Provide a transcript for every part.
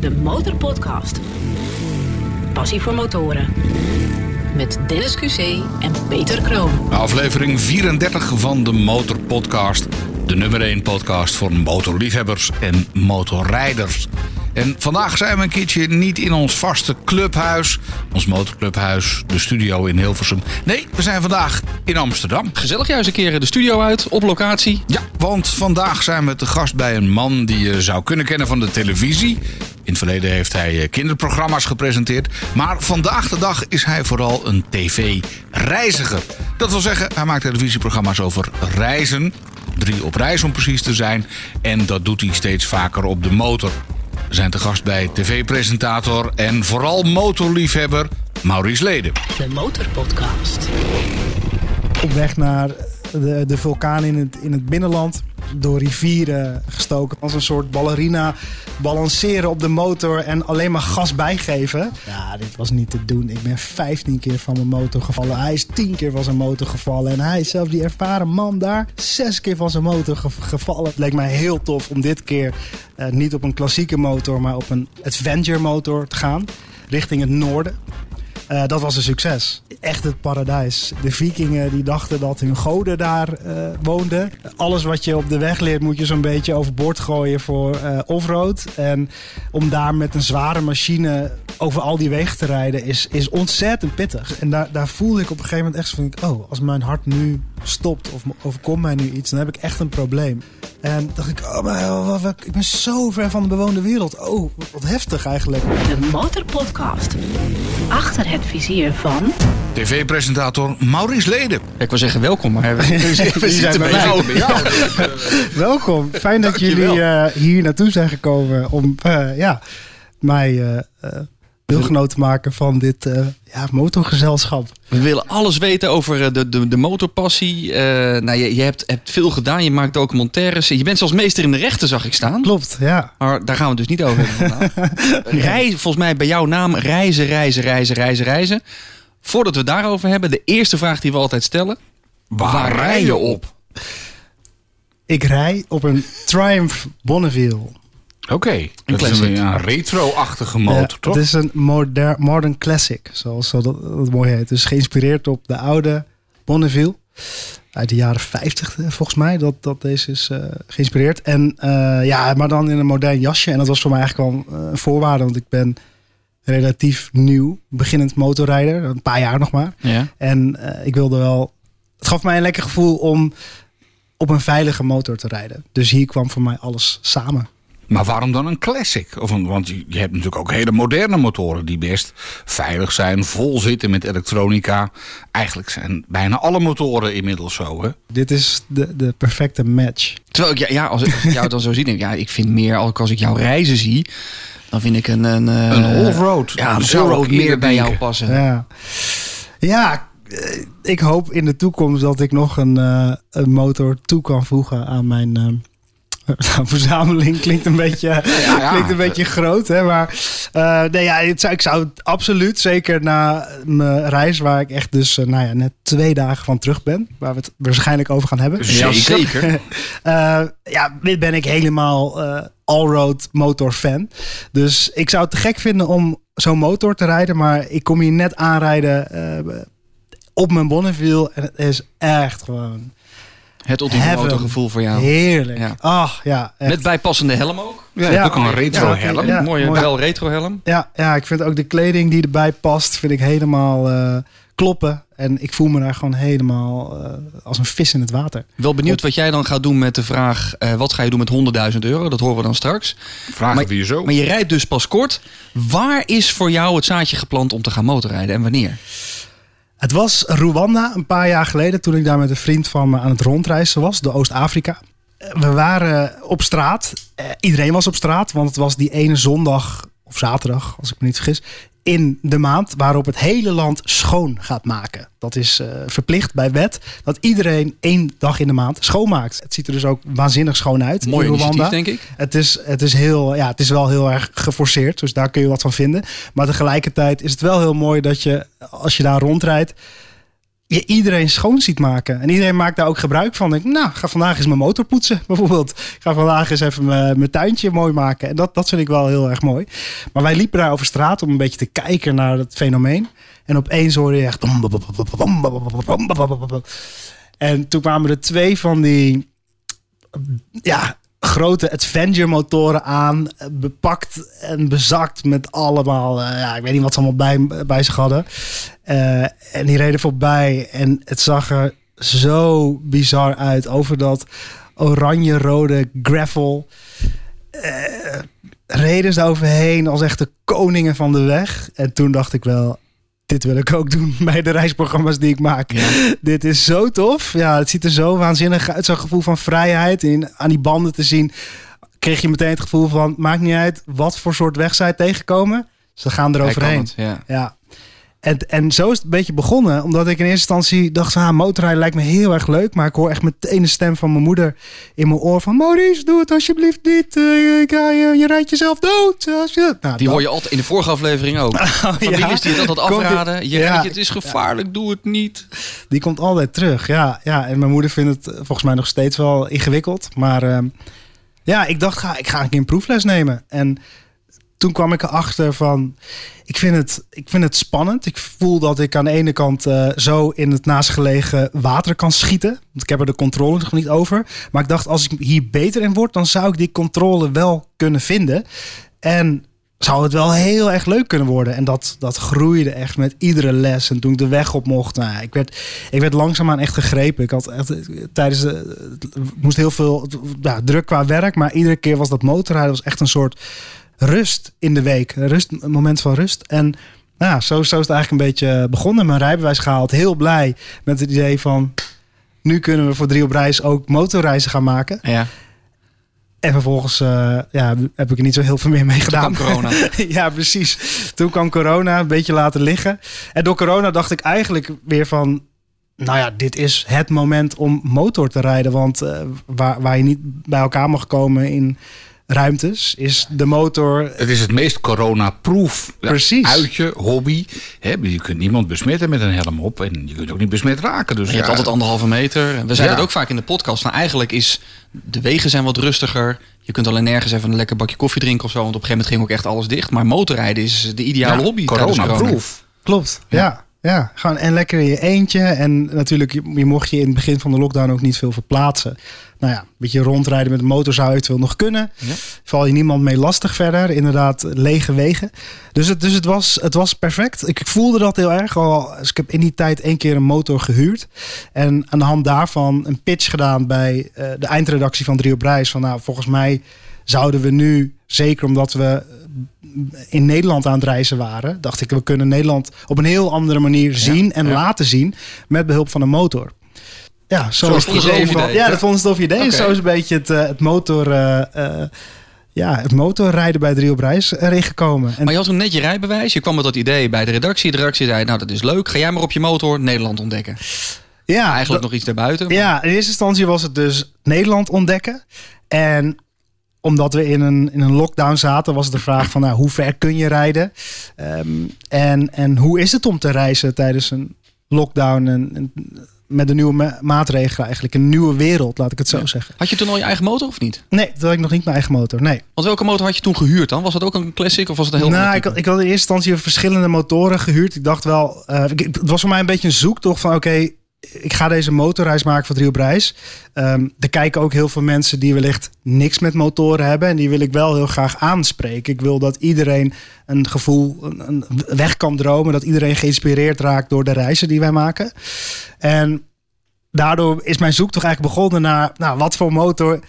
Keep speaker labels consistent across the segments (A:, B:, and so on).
A: de Motorpodcast. Passie voor motoren. Met Dennis QC en Peter Kroon.
B: Aflevering 34 van de Motorpodcast. De nummer 1 podcast voor motorliefhebbers en motorrijders. En vandaag zijn we een keertje niet in ons vaste clubhuis, ons motorclubhuis, de studio in Hilversum. Nee, we zijn vandaag in Amsterdam.
C: Gezellig juist een keer de studio uit, op locatie.
B: Ja, want vandaag zijn we te gast bij een man die je zou kunnen kennen van de televisie. In het verleden heeft hij eh, kinderprogramma's gepresenteerd. Maar vandaag de dag is hij vooral een tv-reiziger. Dat wil zeggen, hij maakt televisieprogramma's over reizen. Drie op reis om precies te zijn. En dat doet hij steeds vaker op de motor. We zijn te gast bij tv-presentator en vooral motorliefhebber Maurice Leden.
A: De Motorpodcast.
D: op weg naar de, de vulkaan in het, in het binnenland. Door rivieren gestoken. Als een soort ballerina balanceren op de motor en alleen maar gas bijgeven. Ja, dit was niet te doen. Ik ben 15 keer van mijn motor gevallen. Hij is 10 keer van zijn motor gevallen. En hij is zelfs die ervaren man daar 6 keer van zijn motor ge- gevallen. Het leek mij heel tof om dit keer eh, niet op een klassieke motor, maar op een adventure motor te gaan. Richting het noorden. Eh, dat was een succes. Echt het paradijs. De vikingen die dachten dat hun goden daar eh, woonden. Alles wat je op de weg leert moet je zo'n beetje overboord gooien voor eh, offroad. En om daar met een zware machine over al die wegen te rijden is, is ontzettend pittig. En daar, daar voelde ik op een gegeven moment echt van... oh, als mijn hart nu stopt of overkomt mij nu iets... dan heb ik echt een probleem. En dacht ik, oh, maar wat- wat- ik ben zo ver van de bewoonde wereld. Oh, wat heftig eigenlijk.
A: De Motorpodcast. Achter het vizier van...
B: TV-presentator Maurice Leden.
C: Ja, ik wil zeggen welkom, maar we, we
D: zijn bij mij. Welkom. Fijn dat jullie eh, hier naartoe zijn gekomen om eh, ja, mij eh, deelgenoot maken van dit eh, ja, motorgezelschap.
C: We willen alles weten over eh, de, de, de motorpassie. Eh, nou, je, je hebt, hebt veel gedaan, je maakt documentaires. Je bent zelfs meester in de rechten, zag ik staan.
D: Klopt, ja.
C: Maar daar gaan we het dus niet over hebben. Rij, volgens mij bij jouw naam reizen, reizen, reizen, reizen, reizen. Voordat we het daarover hebben, de eerste vraag die we altijd stellen.
B: Waar, rij je op?
D: Ik rij op een Triumph Bonneville.
B: Oké, dat is
C: classic.
B: een, ja, retro-achtige motor,
D: Ja,
B: toch?
D: Het is een moder, modern classic, zoals zo dat, dat mooi heet. Dus geïnspireerd op de oude Bonneville. Uit de jaren 50 eh, volgens mij, dat, dat deze is eh, geïnspireerd. En eh, ja, maar dan in een modern jasje. En dat was voor mij eigenlijk wel een voorwaarde, want ik ben relatief nieuw, beginnend motorrijder. Een paar jaar nog maar.
C: Ja.
D: En eh, ik wilde wel. Het gaf mij een lekker gevoel om op een veilige motor te rijden. Dus hier kwam voor mij alles samen.
B: Maar waarom dan een classic? Of een, want je hebt natuurlijk ook hele moderne motoren die best veilig zijn, vol zitten met elektronica. Eigenlijk zijn bijna alle motoren inmiddels zo, hè?
D: Dit is de, de perfecte match.
C: Terwijl ik, ja, ja, als ik jou dan zo zie, denk ik, ja, ik vind meer, als ik- als ik jouw reizen zie, dan vind ik een... Een, eh,
B: Een all-road.
C: Ja, een
B: Zou ik
C: allroad meer bij jou passen.
D: Ja, ja eh, ik hoop in de toekomst dat ik nog een, eh, een motor toe kan voegen aan mijn. verzameling klinkt een beetje,
B: ja.
D: klinkt een beetje groot, hè? Maar eh, nee, ja, het zou, ik zou het absoluut, zeker na mijn reis, waar ik echt dus eh, nou ja, net twee dagen van terug ben, waar we het waarschijnlijk over gaan hebben.
C: Ja, zeker.
D: Eh, ja, dit ben ik helemaal allroad motor fan. Dus ik zou het te gek vinden om zo'n motor te rijden. Maar ik kom hier net aanrijden op mijn Bonneville. En het is echt gewoon
C: Het ultieme motorgevoel voor jou.
D: heerlijk.
C: Ja.
D: Ach, ja, echt.
C: Met bijpassende helm ook.
B: Ja, ook een retro
D: Ja,
B: helm.
D: ja.
C: Mooie
D: mooi.
C: wel retro helm.
D: ja, ja, ik vind ook de kleding die erbij past, vind ik helemaal eh, kloppen. En ik voel me daar gewoon helemaal eh, als een vis in het water.
C: Wel benieuwd wat jij dan gaat doen met de vraag... eh, wat ga je doen met 100.000 euro? Dat horen we dan straks.
B: Vragen
C: Maar-
B: we je zo.
C: Maar je rijdt dus pas kort. Waar is voor jou het zaadje geplant om te gaan motorrijden en wanneer?
D: Het was Rwanda een paar jaar geleden toen ik daar met een vriend van me aan het rondreizen was, door Oost-Afrika. Eh, We waren op straat. Eh, iedereen was op straat, want het was die ene zondag of zaterdag, als ik me niet vergis, in de maand waarop het hele land schoon gaat maken. Dat is eh, verplicht bij wet dat iedereen één dag in de maand schoonmaakt. Het ziet er dus ook waanzinnig schoon uit
C: Mooi
D: in Rwanda.
C: denk ik.
D: Het is, het, is heel, ja, het is wel heel erg geforceerd, dus daar kun je wat van vinden. Maar tegelijkertijd is het wel heel mooi dat je, als je daar rondrijdt, je iedereen schoon ziet maken. En iedereen maakt daar ook gebruik van. Ik, nou, ga vandaag eens mijn motor poetsen, bijvoorbeeld. Ik ga vandaag eens even mijn, mijn tuintje mooi maken. En dat, dat vind ik wel heel erg mooi. Maar wij liepen daar over straat om een beetje te kijken naar het fenomeen. En opeens hoorde je echt... En toen kwamen er twee van die... Ja, grote Adventure motoren aan. Bepakt en bezakt met allemaal... eh, ja, ik weet niet wat ze allemaal bij, bij zich hadden. Eh, en die reden voorbij. En het zag er zo bizar uit. Over dat oranje-rode gravel. Eh, reden ze overheen als echte koningen van de weg. En toen dacht ik wel... Dit wil ik ook doen bij de reisprogramma's die ik maak. Dit is zo tof. Ja, het ziet er zo waanzinnig uit. Zo'n gevoel van vrijheid. En aan die banden te zien, kreeg je meteen het gevoel van... Maakt niet uit wat voor soort weg zij tegenkomen. Ze gaan eroverheen.
C: het, ja.
D: Ja. En, en zo is het een beetje begonnen. Omdat ik in eerste instantie dacht... Ah, motorrijden lijkt me heel erg leuk. Maar ik hoor echt meteen de stem van mijn moeder in mijn oor van... Maurice, doe het alsjeblieft niet. Eh, je, je, je rijdt jezelf dood. Als je... Nou,
C: Die
D: dat-
C: hoor je altijd in de vorige aflevering ook. Families
D: ja.
C: die het altijd
D: die-
C: afraden. Je,
D: Ja.
C: het is gevaarlijk, doe het niet.
D: Die komt altijd terug, ja, ja. En mijn moeder vindt het eh, volgens mij nog steeds wel ingewikkeld. Maar ehm, ja, ik dacht, ga, ik ga een keer een proefles nemen. En toen kwam ik erachter van, ik vind het, ik vind het spannend. Ik voel dat ik aan de ene kant eh, zo in het naastgelegen water kan schieten. Want ik heb er de controle nog niet over. Maar ik dacht, als ik hier beter in word, dan zou ik die controle wel kunnen vinden. En zou het wel heel erg leuk kunnen worden. En dat, dat groeide echt met iedere les. En toen ik de weg op mocht, nou, ik, werd, ik werd langzaamaan echt gegrepen. Ik had echt tijdens moest heel veel druk qua werk, maar iedere keer was dat motorrijden was echt een soort rust in de week. Een, rust, een moment van rust. En nou, ja, zo, zo is het eigenlijk een beetje begonnen. Mijn rijbewijs gehaald, heel blij met het idee van nu kunnen we voor drie op reis ook motorreizen gaan maken.
C: Ja,
D: En vervolgens eh, ja, heb ik er niet zo heel veel meer mee
C: toen
D: gedaan.
C: kwam corona.
D: ja, precies. Toen kwam corona, een beetje laten liggen. En door corona dacht ik eigenlijk weer van... Nou ja, dit is het moment om motor te rijden. Want eh, waar, waar je niet bij elkaar mag komen in ruimtes... is de motor...
B: Het is het meest corona-proof
D: Precies.
B: uitje, hobby. Hè, je kunt niemand besmetten met een helm op. En je kunt ook niet besmet raken. Dus
C: Je hebt altijd anderhalve meter. We zeiden
B: Ja.
C: het ook vaak in de podcast. Nou, eigenlijk is de wegen zijn wat rustiger. Je kunt alleen nergens even een lekker bakje koffie drinken of zo. Want op een gegeven moment ging ook echt alles dicht. Maar motorrijden is de ideale
B: ja,
C: hobby. corona.
B: Corona-proof.
D: Klopt, ja. ja. Gewoon en lekker in je eentje. En natuurlijk, je, mocht je in het begin van de lockdown ook niet veel verplaatsen. Nou ja, een beetje rondrijden met de motor zou eventueel nog kunnen.
C: Ja.
D: Val je niemand mee lastig verder. Inderdaad, lege wegen. Dus het, dus het, was, het was perfect. Ik, ik voelde dat heel erg al. Dus ik heb in die tijd één keer een motor gehuurd. En aan de hand daarvan een pitch gedaan bij eh, de eindredactie van Drie op Reis. Van nou, volgens mij zouden we nu, zeker omdat we in Nederland aan het reizen waren, dacht ik, we kunnen Nederland op een heel andere manier zien en
C: ja.
D: laten zien met behulp van een motor. Ja, zo
C: Zo
D: is het
C: het
D: idee van-. Ja, dat ze een tof idee.
C: Oké.
D: Zo is een beetje het, eh, het motor. eh, eh, ja, het motorrijden bij Drie op Reis erin gekomen. En
C: Maar je had toen net je rijbewijs. Je kwam met dat idee bij de redactie. De redactie zei, nou dat is leuk. Ga jij maar op je motor Nederland ontdekken.
D: ja,
C: Eigenlijk nog iets daarbuiten. maar-
D: Ja, in eerste instantie was het dus Nederland ontdekken. En omdat we in een, in een lockdown zaten, was het de vraag van nou, hoe ver kun je rijden? Ehm, en, en hoe is het om te reizen tijdens een lockdown en, en met de nieuwe ma- maatregelen eigenlijk? Een nieuwe wereld, laat ik het zo
C: Ja.
D: zeggen.
C: Had je toen al je eigen motor of niet?
D: Nee, dat had ik nog niet mijn eigen motor. Nee.
C: Want welke motor had je toen gehuurd dan? Was dat ook een classic of was het een heel
D: nou, ik had, ik had in eerste instantie verschillende motoren gehuurd. Ik dacht wel, eh, ik- het was voor mij een beetje een zoektocht van oké, ik ga deze motorreis maken voor drie op. Ehm, er kijken ook heel veel mensen die wellicht niks met motoren hebben. En die wil ik wel heel graag aanspreken. Ik wil dat iedereen een gevoel, een, een weg kan dromen. Dat iedereen geïnspireerd raakt door de reizen die wij maken. En daardoor is mijn zoektocht eigenlijk begonnen naar, nou, wat voor motor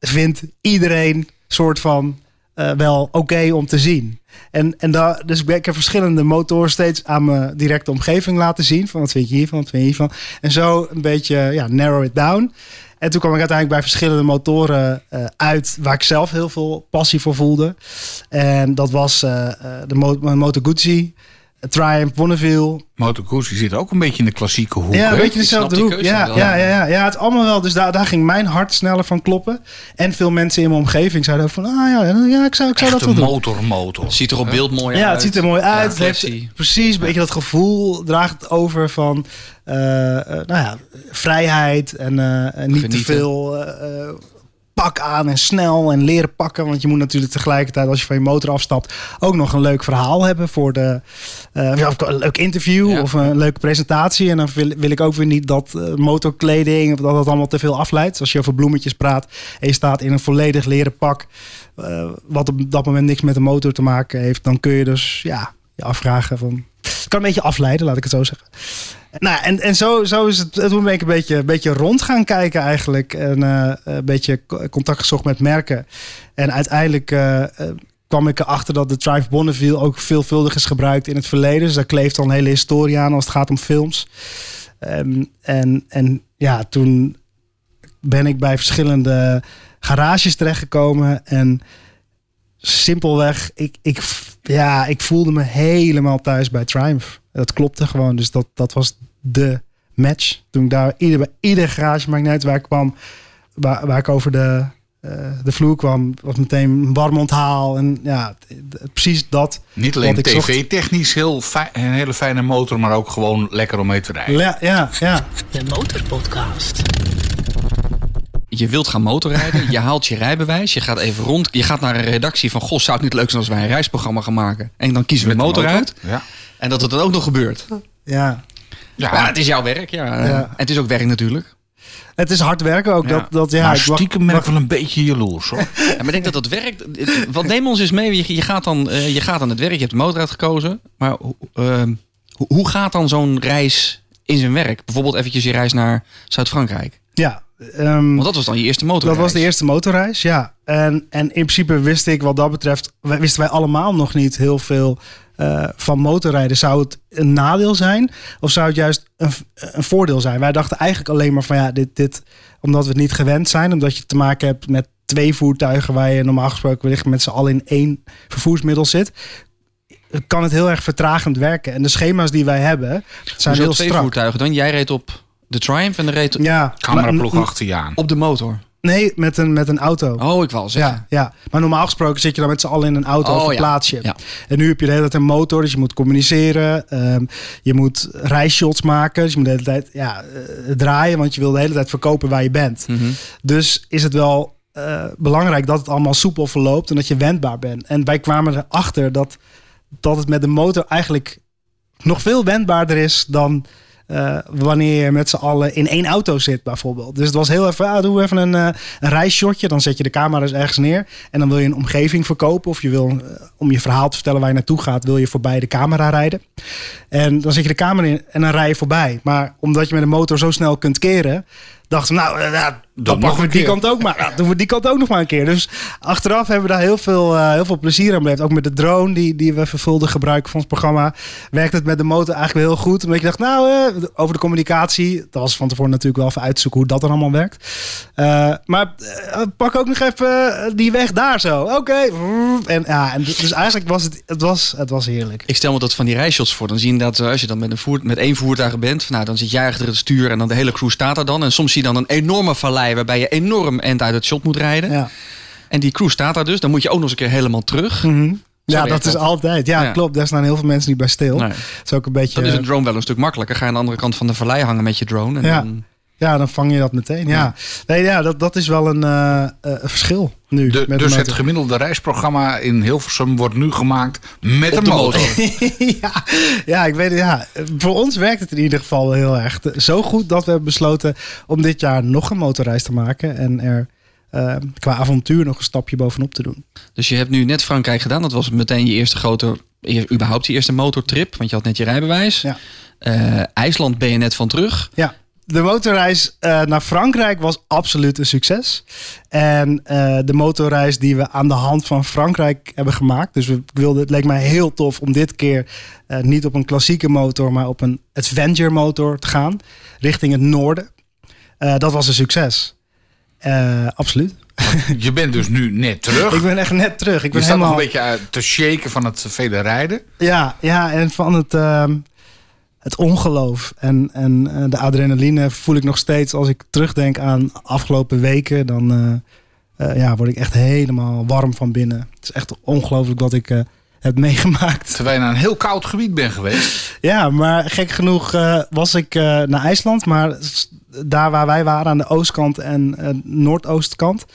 D: vindt iedereen soort van eh, wel oké om te zien. En, en daar, dus ik heb verschillende motoren steeds aan mijn directe omgeving laten zien. Van wat vind je hiervan, wat vind je hiervan. En zo een beetje ja, narrow it down. En toen kwam ik uiteindelijk bij verschillende motoren eh, uit waar ik zelf heel veel passie voor voelde. En dat was eh, de Mo- Moto Guzzi, Triumph, Bonneville.
B: Motor Guzzi zit ook een beetje in de klassieke hoek.
D: Ja, een beetje dezelfde
C: die
D: hoek. Ja, ja, ja, ja, ja, het allemaal wel. Dus daar, daar ging mijn hart sneller van kloppen. En veel mensen in mijn omgeving zeiden ook van... Ah ja, ja ik zou, ik zou dat wel
B: een
D: doen.
B: motor, motor.
C: Ziet er op beeld mooi uit.
D: Ja, het ziet er mooi uit.
C: Ja,
D: het heeft
C: classy.
D: precies een beetje dat gevoel draagt het over van eh, eh, nou ja, vrijheid en eh, en niet te veel pak aan en snel en leren pakken. Want je moet natuurlijk tegelijkertijd als je van je motor afstapt ook nog een leuk verhaal hebben voor de ja, een leuk interview
C: Ja.
D: of een leuke presentatie. En dan wil, wil ik ook weer niet dat eh, motorkleding of dat dat allemaal te veel afleidt. Als je over bloemetjes praat en je staat in een volledig leren pak eh, wat op dat moment niks met de motor te maken heeft, dan kun je dus ja, je afvragen van. Het kan een beetje afleiden, laat ik het zo zeggen. Nou, en, en zo, zo is het. Toen ben ik een beetje, een beetje rond gaan kijken eigenlijk. En eh, een beetje co- contact gezocht met merken. En uiteindelijk eh, eh, kwam ik erachter dat de Triumph Bonneville ook veelvuldig is gebruikt in het verleden. Dus daar kleeft al een hele historie aan als het gaat om films. Ehm, en, en ja, toen ben ik bij verschillende garages terechtgekomen. En simpelweg, ik, ik, ja, ik voelde me helemaal thuis bij Triumph. Dat klopte gewoon. Dus dat, dat was de match. Toen ik daar ieder, bij ieder garage, uit waar ik kwam, waar, waar ik over de, eh, de vloer kwam, was meteen een warm onthaal. En ja, precies dat.
B: Niet alleen tv-technisch heel fijn, een hele fijne motor, maar ook gewoon lekker om mee te rijden.
D: Ja, ja, ja.
A: De Motorpodcast.
C: Je wilt gaan motorrijden, je haalt je rijbewijs, je gaat even rond. Je gaat naar een redactie van, goh, zou het niet leuk zijn als wij een reisprogramma gaan maken? En dan kiezen we
B: de
C: motor uit.
B: Ja.
C: En dat het dan ook nog gebeurt.
D: ja.
B: Ja,
C: het is jouw werk, ja.
D: Ja.
C: En het is ook werk natuurlijk.
D: Het is hard werken ook.
C: Ja.
D: Dat, dat, ja,
B: maar
D: ik wacht-
B: stiekem ben ik wel een beetje jaloers hoor.
C: Ja, maar ik denk dat dat werkt. Wat neem ons eens mee. Je, je, gaat dan, eh, je gaat aan het werk, je hebt de motor uitgekozen. Maar ehm, hoe, hoe gaat dan zo'n reis in zijn werk? Bijvoorbeeld eventjes je reis naar Zuid-Frankrijk.
D: ja, ehm,
C: Want dat was dan je eerste motorreis.
D: Dat was de eerste motorreis, ja. En, en in principe wist ik wat dat betreft, wisten wij allemaal nog niet heel veel eh, van motorrijden. Zou het een nadeel zijn of zou het juist een, een voordeel zijn? Wij dachten eigenlijk alleen maar van ja, dit, dit, omdat we het niet gewend zijn, omdat je te maken hebt met twee voertuigen waar je normaal gesproken wellicht met z'n allen in één vervoersmiddel zit. Kan het heel erg vertragend werken. En de schema's die wij hebben zijn heel
C: twee
D: strak.
C: voertuigen dan? Jij reed op de Triumph en de reed
D: Ja,
B: Cameraploeg achter je aan.
C: op de motor.
D: Nee, met een, met een auto.
C: Oh, ik wou zeggen.
D: Ja, ja, maar normaal gesproken zit je dan met z'n allen in een auto
C: Oh,
D: of een
C: ja.
D: plaatsje.
C: Ja.
D: En nu heb je de hele tijd een motor, dus je moet communiceren. ehm, je moet rijshots maken, dus je moet de hele tijd ja, eh, draaien, want je wil de hele tijd verkopen waar je bent.
C: Mhm.
D: Dus is het wel eh, belangrijk dat het allemaal soepel verloopt en dat je wendbaar bent. En wij kwamen erachter dat, dat het met de motor eigenlijk nog veel wendbaarder is dan eh, wanneer je met z'n allen in één auto zit, bijvoorbeeld. Dus het was heel even, ah, doe even een, eh een. Dan zet je de camera's ergens neer. En dan wil je een omgeving verkopen. Of je wil, eh, om je verhaal te vertellen waar je naartoe gaat, wil je voorbij de camera rijden. En dan zet je de camera in en dan rij je voorbij. Maar omdat je met een motor zo snel kunt keren, dachten nou, dan pakken we die kant ook maar. Ja, doen we die kant ook nog maar een keer. Dus achteraf hebben we daar heel veel, eh, heel veel plezier aan beleefd. Ook met de drone die, die we vervuldig gebruiken voor ons programma. Werkt het met de motor eigenlijk heel goed. Omdat ik dacht, nou, eh, over de communicatie. Dat was van tevoren natuurlijk wel even uitzoeken hoe dat dan allemaal werkt. Eh, maar pak ook nog even die weg daar zo. Oké. En ja, en dus eigenlijk was het, het, was, het was heerlijk.
C: Ik stel me dat van die reisshots voor. Dan zie je dat als je dan met, een voert, met één voertuig bent, van, nou, dan zit jij achter het stuur en dan de hele crew staat er dan. En soms zie je dan een enorme vallei waarbij je enorm end uit het shot moet rijden.
D: Ja.
C: En die crew staat daar dus. Dan moet je ook nog eens een keer helemaal terug.
D: Mhm. Ja, dat is altijd. Ja,
C: Ja.
D: klopt. Daar staan heel veel mensen niet bij stil.
C: Nee.
D: Dat is ook een beetje.
C: Dan is een drone wel een stuk makkelijker. Ga je aan de andere kant van de vallei hangen met je drone. En
D: Ja.
C: dan,
D: Ja, dan vang je dat meteen. Ja, nee, ja dat, dat is wel een, eh, eh, een verschil nu.
B: De,
D: met
B: dus het gemiddelde reisprogramma in Hilversum wordt nu gemaakt met
C: Op
B: een
C: de
B: motor.
D: ja, ja, ik weet het. Ja. Voor ons werkt het in ieder geval heel erg. Zo goed dat we hebben besloten om dit jaar nog een motorreis te maken. En er eh, qua avontuur nog een stapje bovenop te doen.
C: Dus je hebt nu net Frankrijk gedaan. Dat was meteen je eerste grote, überhaupt je eerste motortrip. Want je had net je rijbewijs.
D: Ja.
C: Eh, IJsland ben je net van terug.
D: Ja, de motorreis eh, naar Frankrijk was absoluut een succes. En eh, de motorreis die we aan de hand van Frankrijk hebben gemaakt. Dus we wilden, het leek mij heel tof om dit keer eh, niet op een klassieke motor, maar op een adventure motor te gaan. Richting het noorden. Dat was een succes. Absoluut.
B: Je bent dus nu net terug.
D: Ik ben echt net terug. Ik
B: je
D: ben
B: staat nog een beetje te shaken van het vele rijden.
D: Ja, ja, en van het, ehm, het ongeloof en, en eh, de adrenaline voel ik nog steeds als ik terugdenk aan afgelopen weken. Dan eh, eh, ja, word ik echt helemaal warm van binnen. Het is echt ongelooflijk wat ik heb meegemaakt.
B: Terwijl je naar een heel koud gebied bent geweest.
D: Ja, maar gek genoeg was ik naar IJsland. Maar daar waar wij waren aan de oostkant en noordoostkant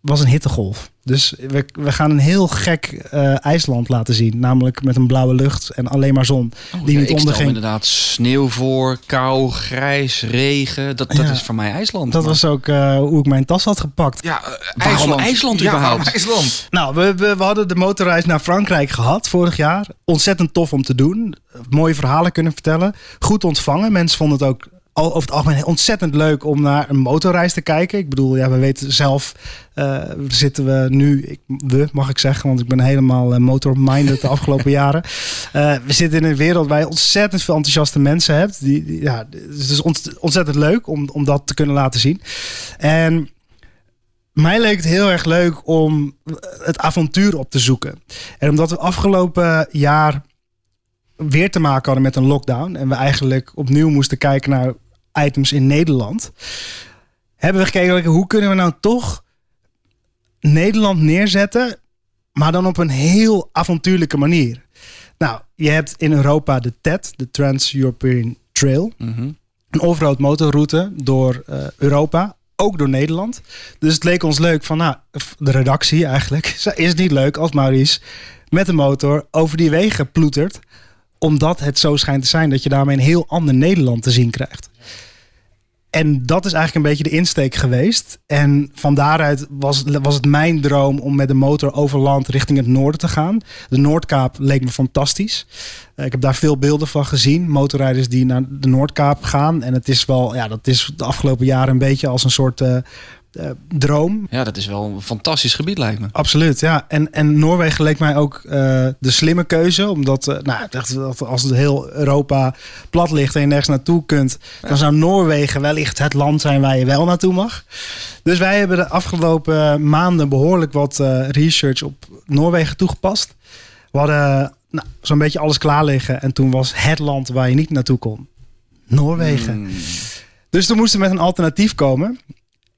D: was een hittegolf. Dus we, we gaan een heel gek eh, IJsland laten zien. Namelijk met een blauwe lucht en alleen maar zon.
C: Oh,
D: die
C: ja,
D: niet
C: ik
D: onderging.
C: inderdaad sneeuw voor, kou, grijs, regen. Dat, dat
D: Ja.
C: is voor mij IJsland.
D: Dat
C: Maar-
D: was ook eh, hoe ik mijn tas had gepakt.
B: Ja, eh,
C: Waarom IJsland
B: ja,
C: überhaupt?
B: waarom IJsland?
D: Nou, we, we, we hadden de motorreis naar Frankrijk gehad vorig jaar. Ontzettend tof om te doen. Mooie verhalen kunnen vertellen. Goed ontvangen. Mensen vonden het ook over het algemeen ontzettend leuk om naar een motorreis te kijken. Ik bedoel, ja, we weten zelf, eh, zitten we nu, ik, we mag ik zeggen, want ik ben helemaal eh, motor-minded de afgelopen jaren. Eh, we zitten in een wereld waar je ontzettend veel enthousiaste mensen hebt. Die, die- ja, het is ont- ontzettend leuk om, om dat te kunnen laten zien. En mij leek het heel erg leuk om het avontuur op te zoeken. En omdat we afgelopen jaar weer te maken hadden met een lockdown. En we eigenlijk opnieuw moesten kijken naar items in Nederland. Hebben we gekeken, hoe kunnen we nou toch Nederland neerzetten. Maar dan op een heel avontuurlijke manier. Nou, je hebt in Europa de TED, de Trans-European Trail
C: Mhm.
D: een offroad motorroute door eh, Europa, ook door Nederland. Dus het leek ons leuk van, nou, de redactie eigenlijk, is het niet leuk als Maurice met de motor over die wegen ploetert, omdat het zo schijnt te zijn dat je daarmee een heel ander Nederland te zien krijgt. En dat is eigenlijk een beetje de insteek geweest. En van daaruit was, was het mijn droom om met de motor over land richting het noorden te gaan. De Noordkaap leek me fantastisch. Eh, ik heb daar veel beelden van gezien. Motorrijders die naar de Noordkaap gaan. En het is wel, ja, dat is de afgelopen jaren een beetje als een soort eh, eh, droom.
C: Ja, dat is wel een fantastisch gebied, lijkt me.
D: Absoluut, ja. En, en Noorwegen leek mij ook eh, de slimme keuze. Omdat eh, nou, dat als het heel Europa plat ligt en je nergens naartoe kunt... dan zou Noorwegen wellicht het land zijn waar je wel naartoe mag. Dus wij hebben de afgelopen maanden behoorlijk wat research op Noorwegen toegepast. We hadden nou, zo'n beetje alles klaar liggen. En toen was het land waar je niet naartoe kon. Noorwegen.
C: Hmm.
D: Dus toen moesten we met een alternatief komen.